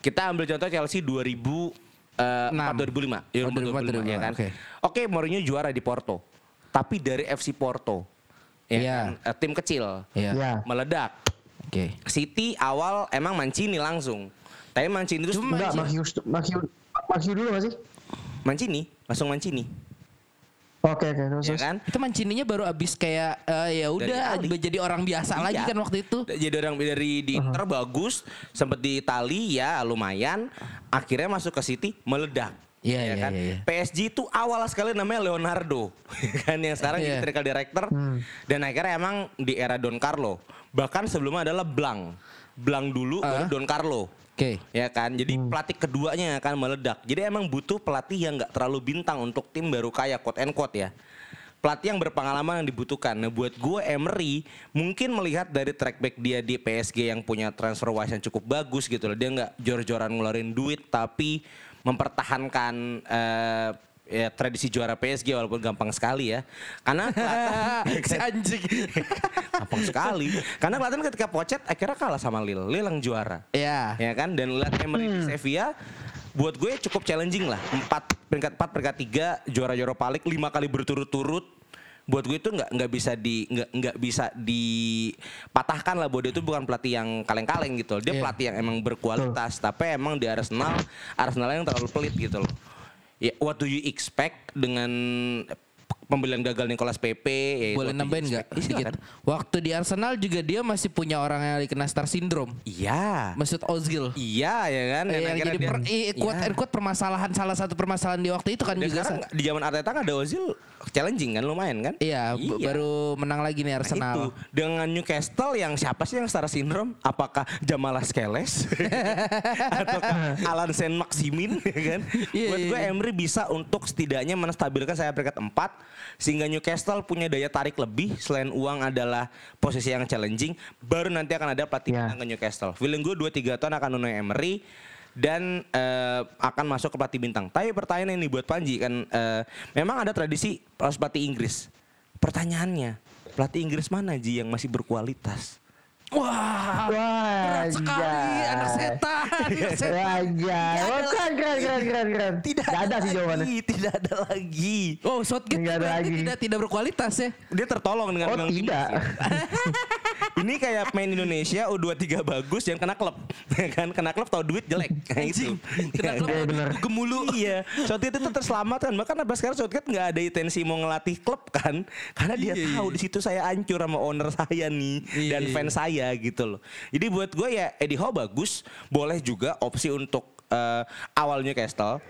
Kita ambil contoh Chelsea 2000 eh, Enam. 4 2005, ya, Oh, 2005, 2004, ya kan. oke. Oke, Mourinho juara di Porto. Tapi dari FC Porto. Ya Iya. kan? Eh, tim kecil. Iya. Ya. Meledak. Oke. City awal emang Mancini langsung. Tapi Mancini terus Enggak, Makius, Makius, Makius dulu gak sih? Mancini, langsung Mancini. Oke, oke, terus. Ya kan? Itu mancininya baru abis kayak eh, ya udah jadi orang biasa lagi Iya. kan waktu itu. Jadi orang dari di Inter bagus, sempat di Itali ya lumayan, akhirnya masuk ke City meledak. Iya, Ya iya, kan? iya, iya. PSG itu awal sekali namanya Leonardo, kan yang sekarang jadi Iya. technical director dan akhirnya emang di era Don Carlo. Bahkan sebelumnya adalah Blanc. Blanc dulu baru Ah. Don Carlo. Oke. Ya kan, jadi pelatih keduanya akan meledak. Jadi emang butuh pelatih yang nggak terlalu bintang untuk tim baru kaya quote and quote ya. Pelatih yang berpengalaman yang dibutuhkan. Nah buat gue Emery mungkin melihat dari track back dia di PSG yang punya transfer wise yang cukup bagus gitu loh. Dia nggak jor-joran ngeluarin duit tapi mempertahankan eh, ya, tradisi juara PSG walaupun gampang sekali ya. Karena si anjing. gampang sekali. Karena kelihatan ketika Pochet akhirnya kalah sama Lille. Lille yang juara Iya. ya kan dan lihat Emery di Sevilla buat gue cukup challenging lah empat peringkat empat peringkat tiga juara Europa League lima kali berturut-turut buat gue itu nggak nggak bisa di nggak nggak bisa dipatahkan lah bahwa dia itu bukan pelatih yang kaleng-kaleng gitu. Dia Iya. pelatih yang emang berkualitas, tapi emang di Arsenal Arsenal yang terlalu pelit gitu loh. Ya, what do you expect dengan pembelian gagal Nicolas Pepe? Ya, Boleh nambahin nggak? Iya, Sedikit. silakan. Waktu di Arsenal juga dia masih punya orang yang kena star syndrome. Iya. Mesut Ozil. Iya ya kan. Eh, yang akhirnya jadi dia- per, i- quote Iya. quote permasalahan salah satu permasalahan di waktu itu kan Dan juga sekarang di zaman Arteta kan ada Ozil challenging kan lumayan kan? Iya, b- baru menang lagi nih Nah, Arsenal. itu dengan Newcastle yang siapa sih yang Star Syndrome? Apakah Jamalah Skeles atau Alan Saint Maximin ya kan? Iya, Buat iya, gue iya. Emery bisa untuk setidaknya menstabilkan saya peringkat 4 sehingga Newcastle punya daya tarik lebih selain uang adalah posisi yang challenging baru nanti akan ada pelatih Ya. bintang ke Newcastle. Feeling gue 2 3 tahun akan Unai Emery dan eh, akan masuk ke pelatih bintang. Tapi pertanyaan ini buat Panji kan eh, memang ada tradisi pelatih Inggris. Pertanyaannya, pelatih Inggris mana Ji yang masih berkualitas? Wah, berat sekali anak setan. anak setan. Wajah. Oh, keren, keren, keren, keren, keren. Tidak Nggak ada sih jawabannya. tidak ada lagi. Oh, Southgate Nggak ada lagi. tidak tidak berkualitas ya. Dia tertolong dengan Oh, tidak. ya. Ini kayak main Indonesia U23 bagus yang kena klub. Ya kan kena klub tahu duit jelek. Nah, itu. Kena klub Iya, bener. gemulu. Iya, Southgate itu terselamatkan. Bahkan sampai sekarang Southgate nggak ada intensi mau ngelatih klub kan, karena dia Iya, tahu iya. di situ saya hancur sama owner saya nih Iya, dan iya. fans saya gitu loh. Jadi buat gue ya Eddie Howe bagus, boleh juga opsi untuk eh, awal Newcastle,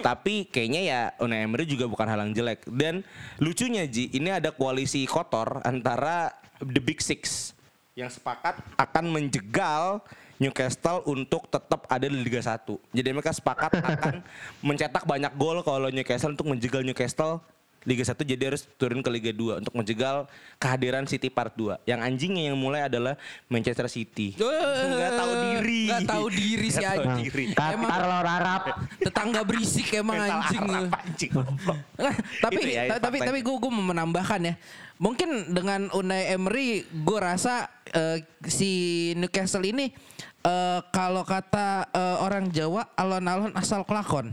tapi kayaknya ya Unai Emery juga bukan hal yang jelek. Dan lucunya Ji, ini ada koalisi kotor antara the Big Six yang sepakat akan menjegal Newcastle untuk tetap ada di Liga 1. Jadi mereka sepakat akan mencetak banyak gol kalau Newcastle untuk menjegal Newcastle Liga 1 jadi harus turun ke Liga 2 untuk menjegal kehadiran City Part 2. Yang anjingnya yang mulai adalah Manchester City. Nggak tahu diri. Nggak tahu diri si Nggak tahu anjing. diri. Emang Qatar lawan Arab. tetangga berisik emang anjing. Arab, anjing. Nah, tapi ya, ta- tapi tapi gue gue mau menambahkan ya. Mungkin dengan Unai Emery gue rasa eh, si Newcastle ini eh, kalau kata eh, orang Jawa alon-alon asal kelakon.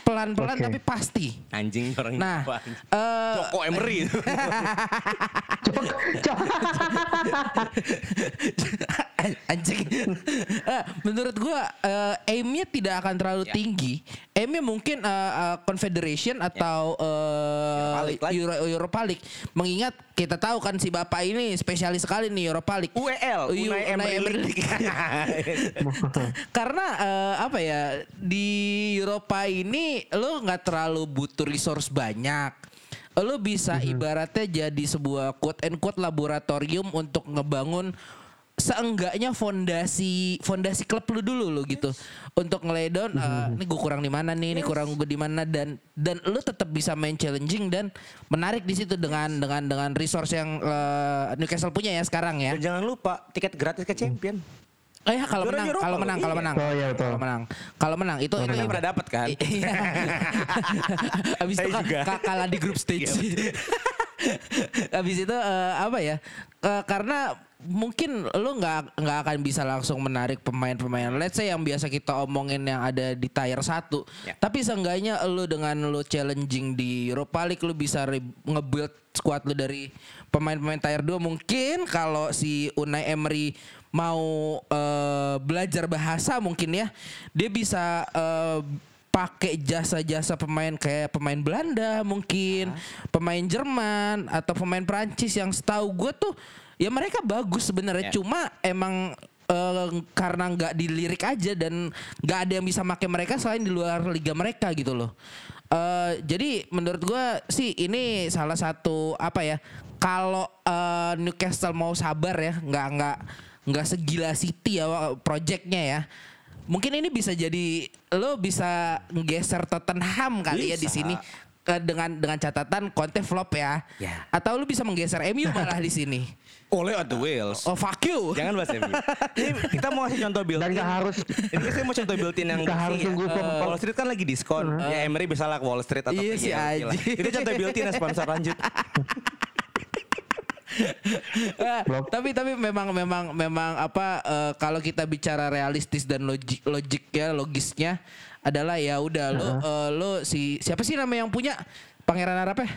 Pelan-pelan Oke. tapi pasti. Anjing orang Nah, eh, Joko Emery. anjing. Eh, menurut gua eh, aimnya tidak akan terlalu Ya. tinggi. Aimnya mungkin eh, eh, Confederation atau eh, Europa League. Euro, Europa League. Mengingat kita tahu kan si bapak ini spesialis sekali nih Europa League. UEL, Ui, Unai Emery. League. Karena eh, apa ya di Eropa ini lo nggak terlalu butuh resource banyak. Lo bisa ibaratnya jadi sebuah quote and quote laboratorium untuk ngebangun seenggaknya fondasi fondasi klub lu dulu lo gitu untuk ngeledon eh, ini gue kurang di mana nih ini kurang gue di mana dan dan lu tetap bisa main challenging dan menarik di situ dengan dengan dengan resource yang eh, Newcastle punya ya sekarang ya Dan jangan lupa tiket gratis ke champion. Oh ya kalau menang, kalau menang, kalau iya. menang, Oh, iya, betul. kalau menang, kalau menang itu itu Kita pernah dapat kan? Iya. Abis itu kalah di grup stage. Abis itu eh, apa ya? Eh, karena mungkin lu nggak nggak akan bisa langsung menarik pemain-pemain. Let's say yang biasa kita omongin yang ada di tier 1. Ya. Tapi seenggaknya lu dengan lu challenging di Europa League lu bisa nge-build squad lu dari pemain-pemain tier 2 mungkin kalau si Unai Emery mau eh, belajar bahasa mungkin ya dia bisa eh, pakai jasa-jasa pemain kayak pemain Belanda mungkin pemain Jerman atau pemain Prancis yang setahu gue tuh ya mereka bagus sebenarnya. Ya. cuma emang eh, karena nggak dilirik aja dan nggak ada yang bisa pakai mereka selain di luar liga mereka gitu loh. Eh, jadi menurut gue sih ini salah satu apa ya kalau eh, Newcastle mau sabar ya nggak nggak nggak segila City ya projectnya ya mungkin ini bisa jadi lo bisa nggeser Tottenham kali ya di Bisa. sini eh, dengan dengan catatan Conte flop ya. Ya. Atau lu bisa menggeser MU malah di sini. Oleh at the Wales. Oh fuck you. Jangan bahas MU. Ini kita mau kasih contoh build Dan gak harus Ini saya mau contoh built-in yang Nggak harus ya. tunggu Eh, pom- Wall Street kan lagi diskon. Ya Emery bisa lah Wall Street atau Iya sih, lah. anjing. Itu contoh built-in ya sponsor lanjut. Eh, tapi tapi memang memang memang apa eh, kalau kita bicara realistis dan logik logiknya logisnya adalah ya udah lo eh, lo si siapa sih nama yang punya Pangeran Arab ya?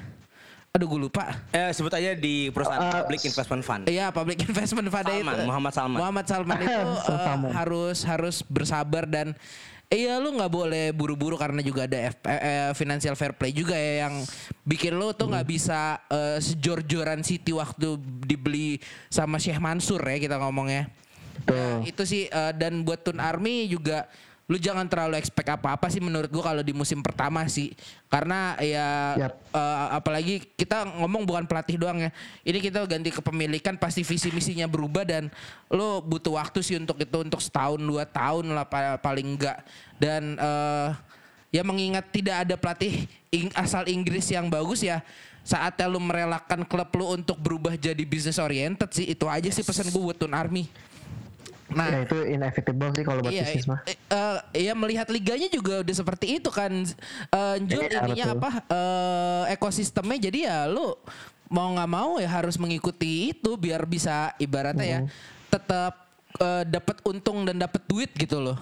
Aduh gue lupa. Eh sebut aja di perusahaan Uh, Public Investment Fund. Iya, Public Investment Fund itu. Salman, Muhammad Salman. Muhammad Salman itu Salman. harus harus bersabar dan Iya lu nggak boleh buru-buru karena juga ada F- eh, eh, financial fair play juga ya yang bikin lu tuh nggak bisa eh, sejor-joran City waktu dibeli sama Syekh Mansur ya kita ngomongnya. Betul. Itu sih eh, dan buat Tun Army juga lu jangan terlalu expect apa-apa sih menurut gua kalau di musim pertama sih. Karena ya Yap. eh, apalagi kita ngomong bukan pelatih doang ya. Ini kita ganti kepemilikan pasti visi misinya berubah dan lu butuh waktu sih untuk itu untuk setahun dua tahun lah pa- paling enggak. Dan eh, ya mengingat tidak ada pelatih ing- asal Inggris yang bagus ya saatnya lu merelakan klub lu untuk berubah jadi business oriented sih itu aja sih pesan gue buat Tun Army. Nah, Ya itu inevitable sih kalau buat iya, bisnis mah. eh, eh, iya melihat liganya juga udah seperti itu kan. Eh, Jul Iya, ininya betul. apa eh, ekosistemnya jadi ya lu mau nggak mau ya harus mengikuti itu biar bisa ibaratnya ya tetap eh, dapat untung dan dapat duit gitu loh.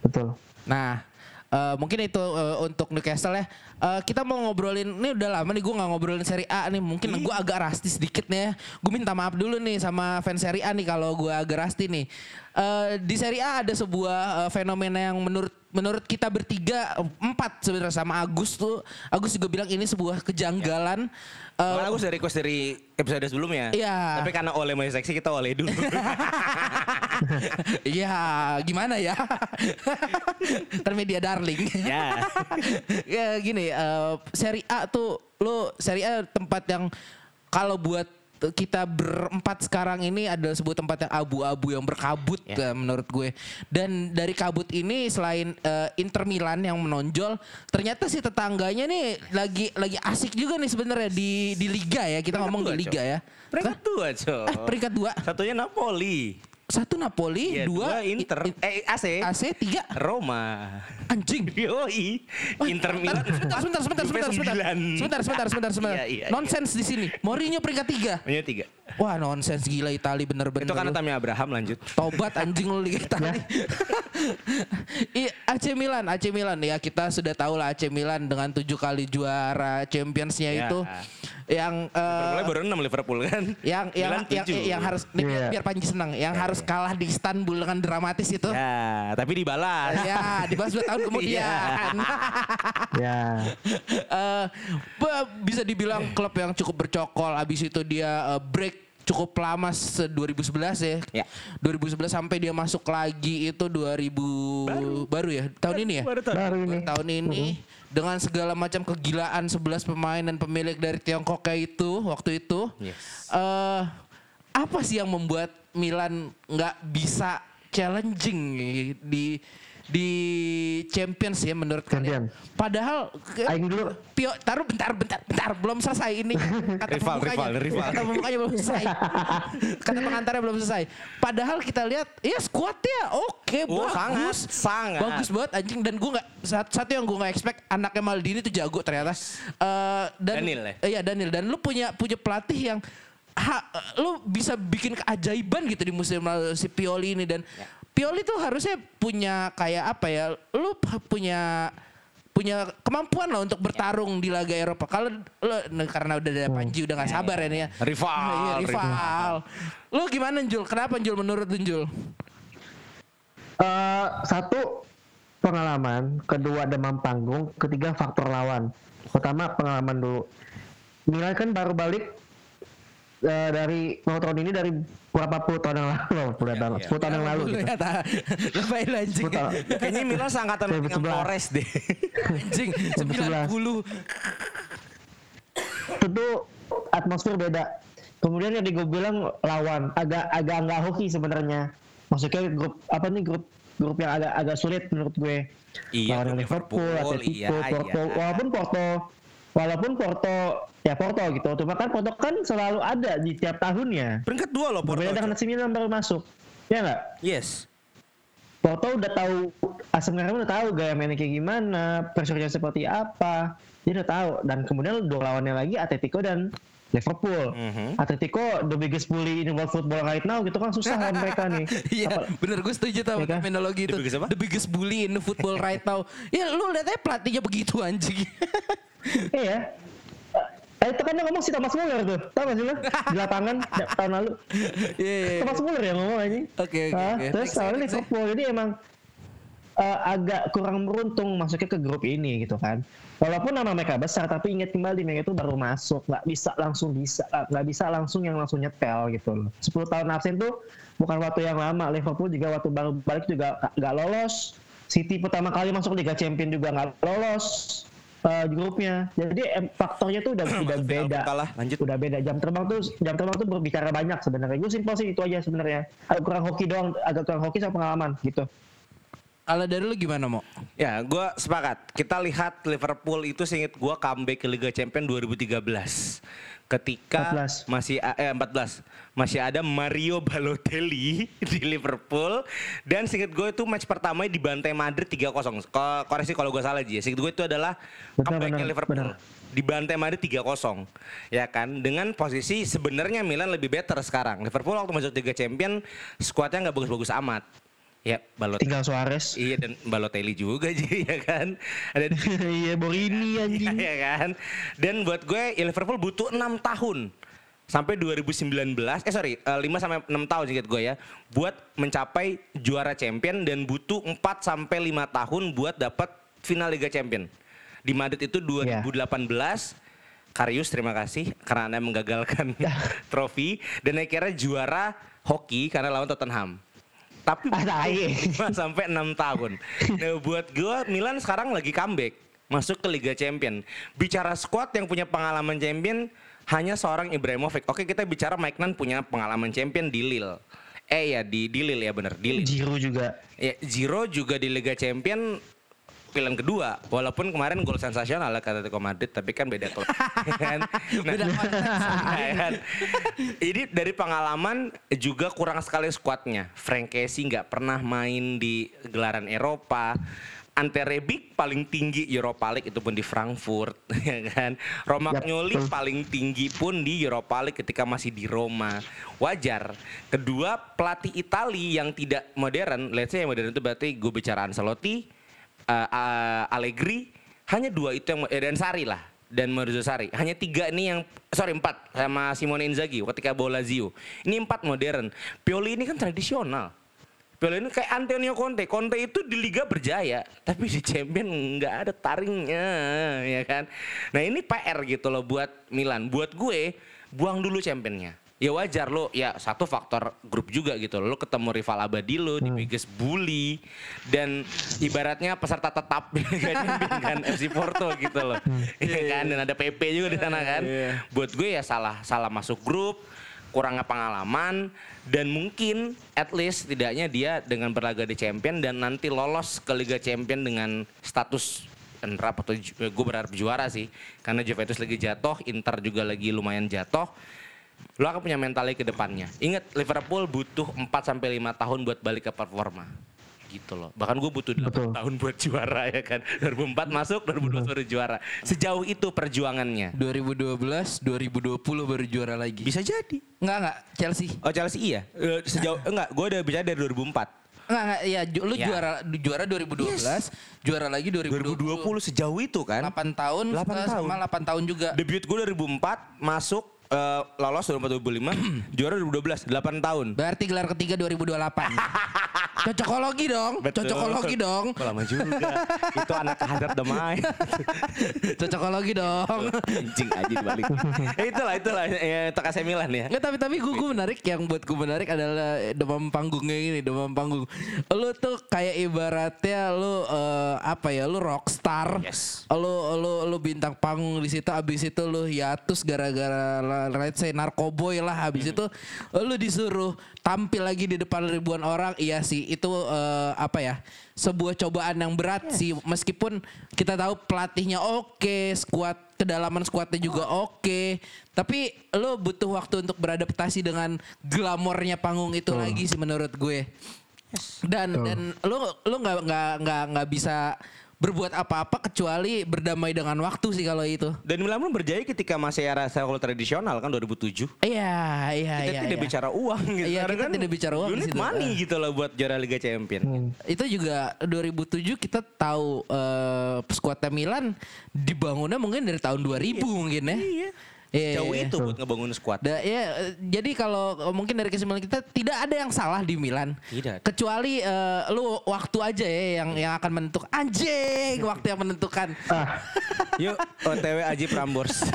Betul. Nah, eh, mungkin itu eh, untuk Newcastle ya. Eh, kita mau ngobrolin, ini udah lama nih gue nggak ngobrolin Serie A nih. Mungkin gue agak rasti sedikit nih ya. Gue minta maaf dulu nih sama fans Serie A nih kalau gue agak rasti nih. Eh, di Serie A ada sebuah eh, fenomena yang menurut menurut kita bertiga empat sebenarnya sama Agus tuh. Agus juga bilang ini sebuah kejanggalan. Eh, Karena aku dari request dari episode sebelumnya. Iya. Tapi karena oleh masih seksi kita oleh dulu. Iya, gimana ya? Termedia darling. ya. ya gini, eh, Serie A tuh lo Serie A tempat yang kalau buat kita berempat sekarang ini adalah sebuah tempat yang abu-abu yang berkabut Ya. eh, menurut gue. Dan dari kabut ini selain eh, Inter Milan yang menonjol, ternyata si tetangganya nih lagi lagi asik juga nih sebenarnya di di liga ya. Kita Peringkat ngomong dua, di liga Cok. ya. Peringkat Hah? dua, Cok. Eh, peringkat dua. Satunya Napoli. Satu Napoli, Iya, dua, dua Inter. I- eh AC. AC, tiga Roma. anjing. Yoi. Inter Milan. Sebentar, sebentar, sebentar, sebentar, sebentar, sembilan. sebentar, sebentar, sebentar, sebentar. Iya, iya, iya. Nonsens di sini. Mourinho peringkat tiga. Punya tiga. Wah nonsens gila Itali bener-bener. Itu karena. Tami Abraham lanjut. Tobat anjing lu Liga Itali. Iya, AC Milan, AC Milan ya kita sudah tahu lah AC Milan dengan tujuh kali juara Championsnya Ya. itu yang eh, Mulai baru 6 Liverpool kan. yang yang Milan yang, yang harus nih, biar, Iya. biar Panji senang, yang harus kalah di Istanbul dengan dramatis itu. Ya, tapi dibalas. Ya, dibahas dua tahun kemudian. Ya. Eh, ba- bisa dibilang klub yang cukup bercokol. Abis itu dia eh, break cukup lama se 2011 ya. Ya. 2011 sampai dia masuk lagi itu 2000 baru, ya tahun ini ya. Baru tahun. Baru ini. Baru tahun ini dengan segala macam kegilaan 11 pemain dan pemilik dari Tiongkok kayak itu waktu itu. Yes. eh apa sih yang membuat Milan nggak bisa challenging di di Champions ya menurut kalian? Padahal Aing dulu. Pio, taruh bentar, bentar, bentar, belum selesai ini. Kata Rival, pembukanya, rival, rival. Kata pembukanya belum selesai. Kata pengantarnya belum selesai. Padahal kita lihat, ya squadnya oke, Oh, bagus, sangat, sangat. bagus banget anjing. Dan gue nggak sat- satu yang gue nggak expect anaknya Maldini tuh jago ternyata. Eh, dan, Daniel ya? eh, Iya Daniel. Dan lu punya punya pelatih yang ha, lu bisa bikin keajaiban gitu di musim lalu si Pioli ini dan Ya. Pioli tuh harusnya punya kayak apa ya? Lu punya punya kemampuan lah untuk bertarung di laga Eropa. Kalau lu nah, karena udah ada Panji udah nggak sabar ya nih ya. Rival, Iya, rival. Lu gimana Jul? Kenapa Jul menurut Jul? Eh, satu pengalaman, kedua demam panggung, ketiga faktor lawan. Pertama pengalaman dulu. Milan kan baru balik eh, dari tahun ini dari berapa puluh tahun yang lalu, puluh tahun, sepuluh tahun yang lalu. Gitu. ya, ta- Lebay lu, anjing. Kayaknya Milan seangkatan dengan 2011. Flores deh. Anjing 90. Tentu atmosfer beda. Kemudian yang gue bilang lawan agak agak nggak hoki sebenarnya. Maksudnya grup apa nih grup grup yang agak agak sulit menurut gue. Iya, Lawan Liverpool, Liverpool, Atletico, iya, Porto. iya. Walaupun Porto walaupun Porto ya Porto gitu. Cuma kan Porto kan selalu ada di tiap tahunnya. Peringkat dua loh Porto. Berbeda dengan AC Milan baru masuk. Ya nggak? Yes. Porto udah tahu asam garam udah tahu gaya mainnya kayak gimana, pressure-nya seperti apa. Dia udah tahu dan kemudian dua lawannya lagi Atletico dan Liverpool. Mhm. Atletico the biggest bully in world football right now gitu kan susah lawan mereka nih. Iya, Apa- bener gue setuju tau Iya kan? terminologi itu. The biggest apa? The biggest bully in the football right now. Ya lu lihat aja pelatihnya begitu anjing. Iya. Eh, Eh, itu kan yang ngomong si Thomas Muller tuh. Tahu gak sih lo? Di lapangan ya, tahun lalu. Iya, iya, iya. Thomas Muller yang ngomong aja. Oke, oke, Ah, oke. Terus soalnya next, Liverpool ini emang eh, agak kurang beruntung masuknya ke grup ini gitu kan. Walaupun nama mereka besar, tapi ingat kembali mereka itu baru masuk, nggak bisa langsung bisa, nggak bisa langsung yang langsung nyetel gitu loh. 10 tahun absen tuh bukan waktu yang lama. Liverpool juga waktu baru balik juga nggak- nggak lolos. City pertama kali masuk Liga Champion juga nggak lolos eh, grupnya. Jadi em, faktornya tuh udah udah beda. kalah. Lanjut. Udah beda. Jam terbang tuh jam terbang tuh berbicara banyak sebenarnya. Gue simpel sih itu aja sebenarnya. Agak kurang hoki doang, agak kurang hoki sama pengalaman gitu. Kalau dari lu gimana mau? Ya, gue sepakat. Kita lihat Liverpool itu seinget gue comeback ke Liga Champions 2013. Ketika 14. masih eh 14 masih ada Mario Balotelli di Liverpool dan seinget gue itu match pertama dibantai Madrid 3-0. Ko- Koreksi kalau gue salah Ji. Seinget gue itu adalah comebacknya Liverpool. benar. Dibantai Madrid 3-0. Ya kan? Dengan posisi sebenarnya Milan lebih better sekarang. Liverpool waktu masuk Liga Champions skuadnya nggak bagus-bagus amat. Ya, Balotelli. Tinggal Suarez. Iya dan Balotelli juga jadi ya kan. Ada Iya Borini anjing. ya kan. Dan buat gue ya Liverpool butuh 6 tahun sampai 2019 eh sorry eh, 5 sampai 6 tahun sedikit gue ya buat mencapai juara champion dan butuh 4 sampai 5 tahun buat dapat final Liga Champion. Di Madrid itu 2018 Karius terima kasih karena Anda menggagalkan trofi dan akhirnya juara hoki karena lawan Tottenham. Tapi Ah, tai. 5 sampai 6 tahun. Nah, buat gue Milan sekarang lagi comeback masuk ke Liga Champion. Bicara squad yang punya pengalaman champion hanya seorang Ibrahimovic. Oke, kita bicara Mike Nan punya pengalaman champion di Lille. Eh ya di di Lille ya bener di Lille. Giroud juga. Ya, Giro juga di Liga Champion pilihan kedua walaupun kemarin gol sensasional lah kata Atletico Madrid tapi kan beda klub. Kan? Nah, Beda konteks. kan? ini dari pengalaman juga kurang sekali skuadnya. Frank Casey nggak pernah main di gelaran Eropa. Ante Rebic paling tinggi Europa League itu pun di Frankfurt ya kan? Romagnoli betul. paling tinggi pun di Europa League ketika masih di Roma. Wajar. Kedua pelatih Itali yang tidak modern. Let's say yang modern itu berarti gue bicara Ancelotti uh, uh, Allegri hanya dua itu yang eh, dan Sari lah dan Maurizio Sari. Hanya tiga ini yang sorry empat sama Simone Inzaghi ketika bawa Lazio. Ini empat modern. Pioli ini kan tradisional. Pioli ini kayak Antonio Conte. Conte itu di Liga berjaya tapi di Champion nggak ada taringnya ya kan? Nah ini PR gitu loh buat Milan. Buat gue buang dulu championnya ya wajar lo ya satu faktor grup juga gitu lo. Ketemu rival abadi lo di biggest bully dan ibaratnya peserta tetap Liga Champions kan FC Porto gitu loh Iya kan? dan ada PP juga di sana kan? buat gue ya salah salah masuk grup kurangnya pengalaman dan mungkin at least tidaknya dia dengan berlaga di champion dan nanti lolos ke Liga Champion dengan status up atau ju- gue berharap juara sih. Karena Juventus lagi jatuh Inter juga lagi lumayan jatuh lo akan punya mentalnya ke depannya ingat Liverpool butuh 4 sampai 5 tahun buat balik ke performa gitu loh bahkan gue butuh 8 Betul. tahun buat juara ya kan 2004 masuk 2012 baru juara sejauh itu perjuangannya 2012, 2020 baru juara lagi. bisa jadi Enggak enggak Chelsea. Oh Chelsea iya. Eh, Sejauh enggak, gue udah bicara dari 2004. Enggak enggak ya ju- lu Ya. juara juara 2012, juara lagi 2020. 2020 sejauh itu kan. 8 tahun, 8 eh, tahun. sama 8 tahun juga. Debut gue 2004 masuk eh, lolos 2004 2005, juara 2012 8 tahun. Berarti gelar ketiga 2028. Cocokologi dong, cocokologi dong. Oh, lama juga. itu anak hadap demai. Cocokologi dong. Anjing aja dibalik. ya itulah itulah ya AC Milan ya. Enggak tapi tapi gue gue menarik yang buat gue menarik adalah demam panggungnya ini demam panggung. Lu tuh kayak ibaratnya lu eh, apa ya lu rockstar. Yes. Lu lu lu bintang panggung di situ abis itu lu hiatus gara-gara la- let's say narkoboy lah abis itu lu disuruh tampil lagi di depan ribuan orang. Iya sih itu eh, apa ya sebuah cobaan yang berat sih. Meskipun kita tahu pelatihnya oke, skuad kedalaman skuadnya juga oke, tapi lo butuh waktu untuk beradaptasi dengan glamornya panggung itu lagi sih menurut gue. Dan dan lo lo nggak nggak nggak nggak bisa berbuat apa-apa kecuali berdamai dengan waktu sih kalau itu. Dan Milan pun berjaya ketika masih era sepak tradisional kan 2007. Iya, iya, Kita iya. tidak iya. bicara uang gitu. Iya, kita tidak bicara uang Unit money Ah. gitu loh buat juara Liga Champion. Hmm. Itu juga 2007 kita tahu eh, skuadnya Milan dibangunnya mungkin dari tahun 2000 mungkin ya. Iya. Iya, Jauh iya. itu buat ngebangun skuad. Da- ya, eh, jadi kalau eh, mungkin dari kesimpulan kita tidak ada yang salah di Milan. Tidak. Kecuali eh, lu waktu aja ya yang yang akan menentukan anjing waktu yang menentukan. Ah, Yuk OTW Aji Prambors.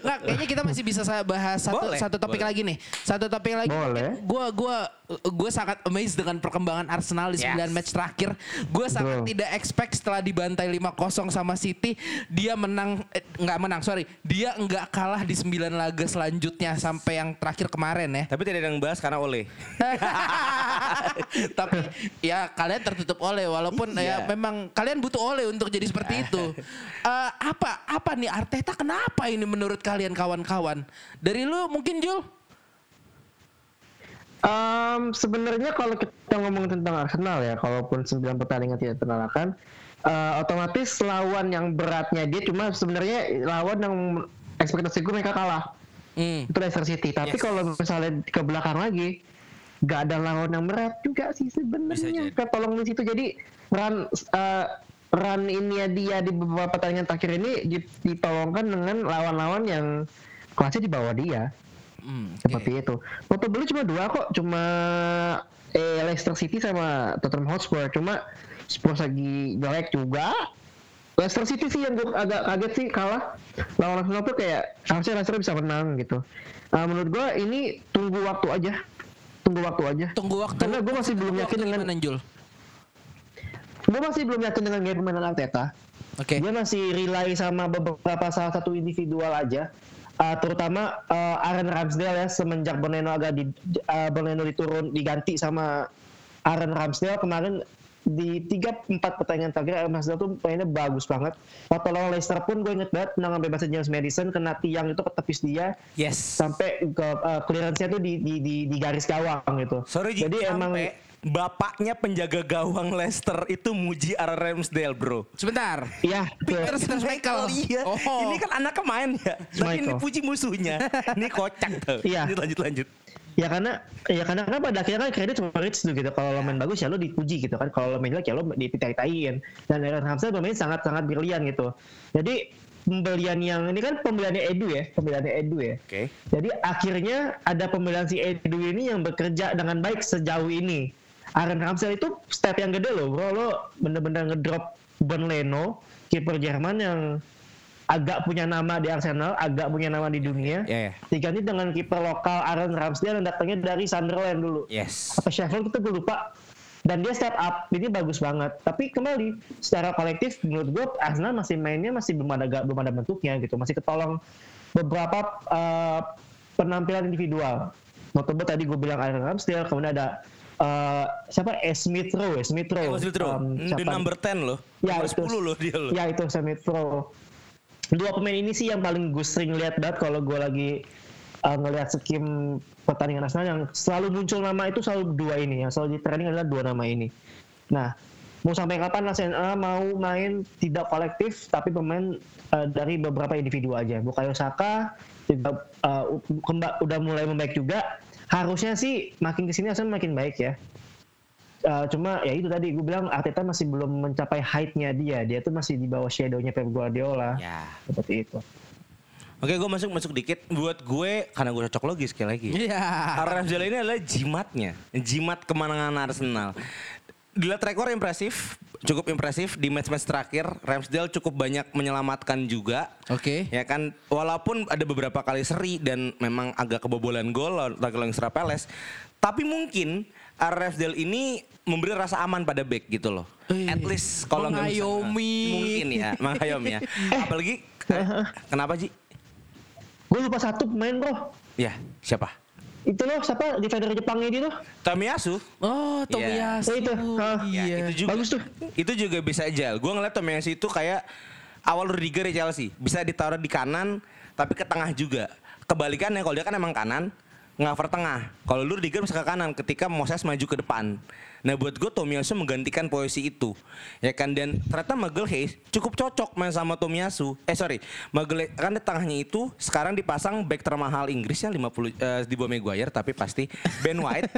Nggak, kayaknya kita masih bisa sa- bahas satu Boleh, satu topik boleh. lagi nih. Satu topik lagi. Boleh. Gua gua gua sangat amazed dengan perkembangan Arsenal di 9 Yes. match terakhir. Gua sangat tidak expect setelah dibantai 5-0 sama City, dia menang eh, nggak menang, sorry. Dia nggak kalah di 9 laga selanjutnya sampai yang terakhir kemarin ya. Tapi tidak ada yang bahas karena oleh. Tapi ya kalian tertutup oleh walaupun ya Iya. memang kalian butuh oleh untuk jadi seperti itu. Eh, apa apa nih Arteta kenapa ini menurut kalian kawan-kawan? Dari lu mungkin Jul? Um, sebenarnya kalau kita ngomong tentang Arsenal ya, kalaupun 9 pertandingan tidak terkalahkan, uh, otomatis lawan yang beratnya dia cuma sebenarnya lawan yang ekspektasi gue mereka kalah. Hmm. Itu Leicester City. Tapi Yes. kalau misalnya ke belakang lagi, gak ada lawan yang berat juga sih sebenarnya. jadi. Ketolong di situ. Jadi run uh, run ini dia di beberapa pertandingan terakhir ini di- ditolongkan dengan lawan-lawan yang kelasnya di bawah dia Hmm, oke. seperti itu. Notable cuma dua kok, cuma eh, Leicester City sama Tottenham Hotspur. Cuma Spurs lagi jelek juga. Leicester City sih yang gue agak kaget sih kalah lawan Arsenal tuh kayak harusnya Leicester bisa menang gitu. Ah, menurut gue ini tunggu waktu aja, tunggu waktu aja. Tunggu waktu. Karena gue masih belum yakin dengan Jul? gue masih belum yakin dengan gaya permainan Arteta. Oke. Dia masih rely sama beberapa salah satu individual aja. Uh, terutama uh, Aaron Ramsdale ya semenjak Boneno agak di uh, Boneno diturun diganti sama Aaron Ramsdale kemarin di tiga empat pertandingan terakhir Aaron Ramsdale tuh mainnya bagus banget. Waktu lawan Leicester pun gue inget banget tendangan bebasnya James Madison kena tiang itu ke tepis dia Yes. sampai ke uh, clearance-nya tuh di, di, di, di garis gawang gitu. Sorry Jadi emang sampai bapaknya penjaga gawang Leicester itu muji Aaron Ramsdale bro. Sebentar. Iya, Peter Schmeichel. iya. Oh. Ini kan anaknya main ya. Tapi ini puji musuhnya. ini kocak tuh. Iya. Lanjut lanjut lanjut. Ya karena ya karena kan pada akhirnya kan kredit sama Rich tuh gitu. Kalau lo main bagus ya lo dipuji gitu kan. Kalau lo main jelek ya lo dipitai-taiin dan Aaron Ramsdale bermain sangat sangat brilian gitu. Jadi pembelian yang ini kan pembeliannya Edu ya pembeliannya Edu ya. Oke. jadi akhirnya ada pembelian si Edu ini yang bekerja dengan baik sejauh ini. Aaron Ramsdale itu step yang gede loh bro. Lo bener-bener ngedrop Ben Leno kiper Jerman yang agak punya nama di Arsenal agak punya nama di dunia Ya, ya. diganti dengan kiper lokal Aaron Ramsdale yang datangnya dari Sunderland dulu Yes. apa Sheffield itu gue lupa dan dia step up ini bagus banget tapi kembali secara kolektif menurut gue Arsenal masih mainnya masih belum ada belum ada bentuknya gitu masih ketolong beberapa eh, penampilan individual notable tadi gue bilang Aaron Ramsdale kemudian ada eh, siapa eh, Smith Rowe Smith Rowe Lutro, Em, the siapa? number 10 loh. Ya, nomor itu. 10 loh dia loh. Ya itu Smith Rowe. Dua pemain ini sih yang paling gue sering lihat banget kalau gue lagi uh, ngelihat skim pertandingan Arsenal yang selalu muncul nama itu selalu dua ini yang selalu di training adalah dua nama ini. Nah, mau sampai kapan Arsenal mau main tidak kolektif tapi pemain uh, dari beberapa individu aja. Bukayo Saka juga uh, udah mulai membaik juga. Harusnya sih makin ke sini Arsenal makin baik ya. Uh, cuma ya itu tadi gue bilang Arteta masih belum mencapai height-nya dia. Dia tuh masih di bawah shadow-nya Pep Guardiola. Ya. Seperti itu. Oke, gue masuk masuk dikit. Buat gue, karena gue cocok logis sekali lagi. Iya. Aaron Ramsdale ini adalah jimatnya, jimat kemenangan Arsenal. Dilihat rekor impresif, cukup impresif di match-match terakhir. Ramsdale cukup banyak menyelamatkan juga. Oke. Ya kan, walaupun ada beberapa kali seri dan memang agak kebobolan gol lawan Crystal Palace, tapi mungkin Ramsdale ini memberi rasa aman pada back gitu loh. Eh, At least kalau nggak mungkin ya, mengayomi ya. Apalagi eh, kenapa Ji? Gue lupa satu pemain bro. Ya, siapa? Itu loh siapa defender Jepangnya tuh. Tomiyasu. Oh, Tomiyasu. Oh, itu. Ya, Iya. itu juga. Bagus tuh. Itu juga bisa aja. Gue ngeliat Tomiyasu itu kayak awal Rudiger di Chelsea. Bisa ditaruh di kanan, tapi ke tengah juga. Kebalikannya kalau dia kan emang kanan, ngover tengah. Kalau lu Rudiger bisa ke kanan ketika Moses maju ke depan. Nah buat gue Tomiyasu menggantikan posisi itu. Ya kan dan ternyata Magalhaes cukup cocok main sama Tomiyasu. Eh sorry, Magalhaes kan di tengahnya itu sekarang dipasang back termahal Inggris ya 50 eh, di bawah Maguire tapi pasti Ben White.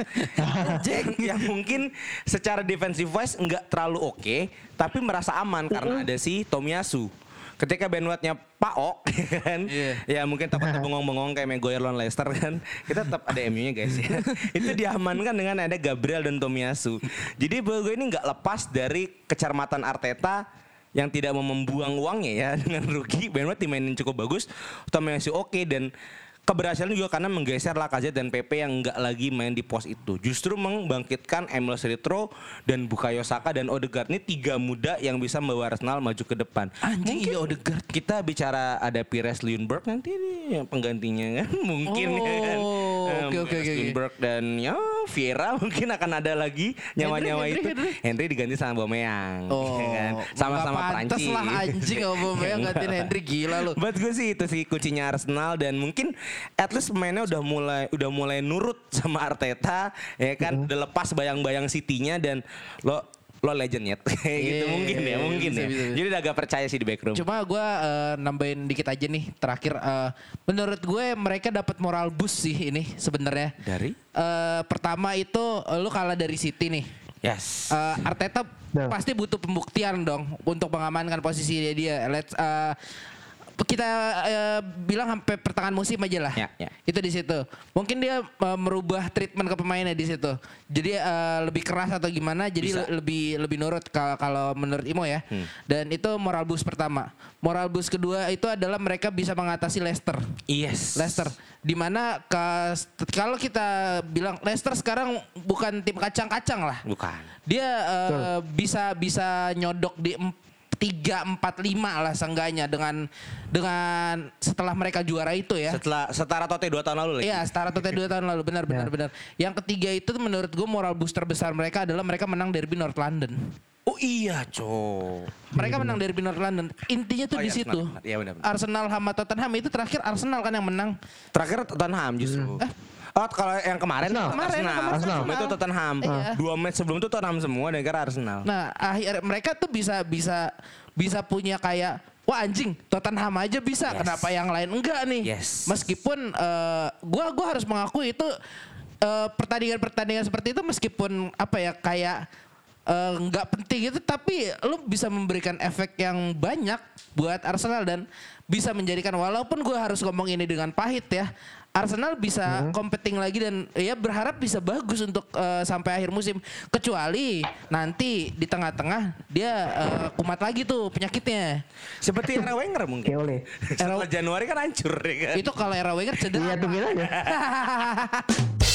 Jack yang mungkin secara defensive wise nggak terlalu oke tapi merasa aman karena ada si Tomiyasu. Ketika Ben White-nya Pak O kan, Iya. ya mungkin takutnya bengong-bengong kayak lawan Leicester kan, kita tetap ada MU-nya guys ya. Itu diamankan dengan ada Gabriel dan Tomiyasu. Jadi buat gue ini nggak lepas dari kecermatan Arteta yang tidak mau membuang uangnya ya dengan rugi. Ben White dimainin cukup bagus, Tomiyasu oke dan keberhasilan juga karena menggeser Lacazette dan PP yang nggak lagi main di pos itu. Justru membangkitkan Emil Smith-Rowe dan Bukayo Saka dan Odegaard ini tiga muda yang bisa membawa Arsenal maju ke depan. Anjing, iya Odegaard. Kita bicara ada Pires Lundberg nanti nih penggantinya kan mungkin ya kan. Oh, Em, oke, oke, oke. Lundberg dan ya Vieira mungkin akan ada lagi nyawa-nyawa itu. Henry, Henry diganti sama Bomeyang. Oh, ya kan? Sama-sama Prancis. lah anjing Aubameyang gantiin Henry gila lu. Buat gue sih itu sih kuncinya Arsenal dan mungkin at least pemainnya udah mulai udah mulai nurut sama Arteta ya kan udah lepas bayang-bayang City-nya dan lo lo legend ya gitu Iya, mungkin ya mungkin bisa, ya. bisa, bisa. Jadi udah agak percaya sih di backroom. Cuma gue nambahin dikit aja nih terakhir. eh, menurut gue mereka dapat moral boost sih ini sebenarnya. Dari? Eh, pertama itu eh, lu kalah dari City nih. Yes. Eh, Arteta Betul. pasti butuh pembuktian dong untuk mengamankan posisi dia. dia. Let's eh, kita eh, bilang sampai pertengahan musim aja lah. Ya, ya. Itu di situ. Mungkin dia eh, merubah treatment ke pemainnya di situ. Jadi eh, lebih keras atau gimana? Jadi Bisa. le- lebih lebih nurut kalau kalau menurut Imo ya. Hmm. Dan itu moral boost pertama. Moral boost kedua itu adalah mereka bisa mengatasi Leicester. yes. Leicester di mana ke- kalau kita bilang Leicester sekarang bukan tim kacang-kacang lah. Bukan. Dia eh, bisa bisa nyodok di tiga empat lima lah seenggaknya dengan dengan setelah mereka juara itu ya. Setelah setara Tote 2 tahun lalu lagi. Iya, setara Tote dua tahun lalu benar benar benar. Yang ketiga itu menurut gue moral booster besar mereka adalah mereka menang derby North London. Oh iya, co. Mereka menang derby North London. Intinya tuh Oh di iya, situ. benar, benar. Iya, benar, benar. Arsenal sama Tottenham itu terakhir Arsenal kan yang menang. Terakhir Tottenham justru. Oh kalau yang kemarin Arsenal. Kemarin, Arsenal. kemarin Arsenal. Arsenal. Itu Tottenham. Iya. Dua match sebelum itu Tottenham semua dan kira Arsenal. Nah, akhir mereka tuh bisa bisa bisa punya kayak wah anjing Tottenham aja bisa, Yes. kenapa yang lain enggak nih? Yes. Meskipun eh, gua gua harus mengakui itu eh, pertandingan-pertandingan seperti itu meskipun apa ya kayak eh, nggak penting itu tapi lu bisa memberikan efek yang banyak buat Arsenal dan bisa menjadikan walaupun gua harus ngomong ini dengan pahit ya Arsenal bisa competing lagi dan ya berharap bisa bagus untuk eh, sampai akhir musim kecuali nanti di tengah-tengah dia eh, kumat lagi tuh penyakitnya Seperti era Wenger mungkin. oleh. Setelah Januari kan hancur ya kan. itu kalau era Wenger cedera Iya tungguin aja.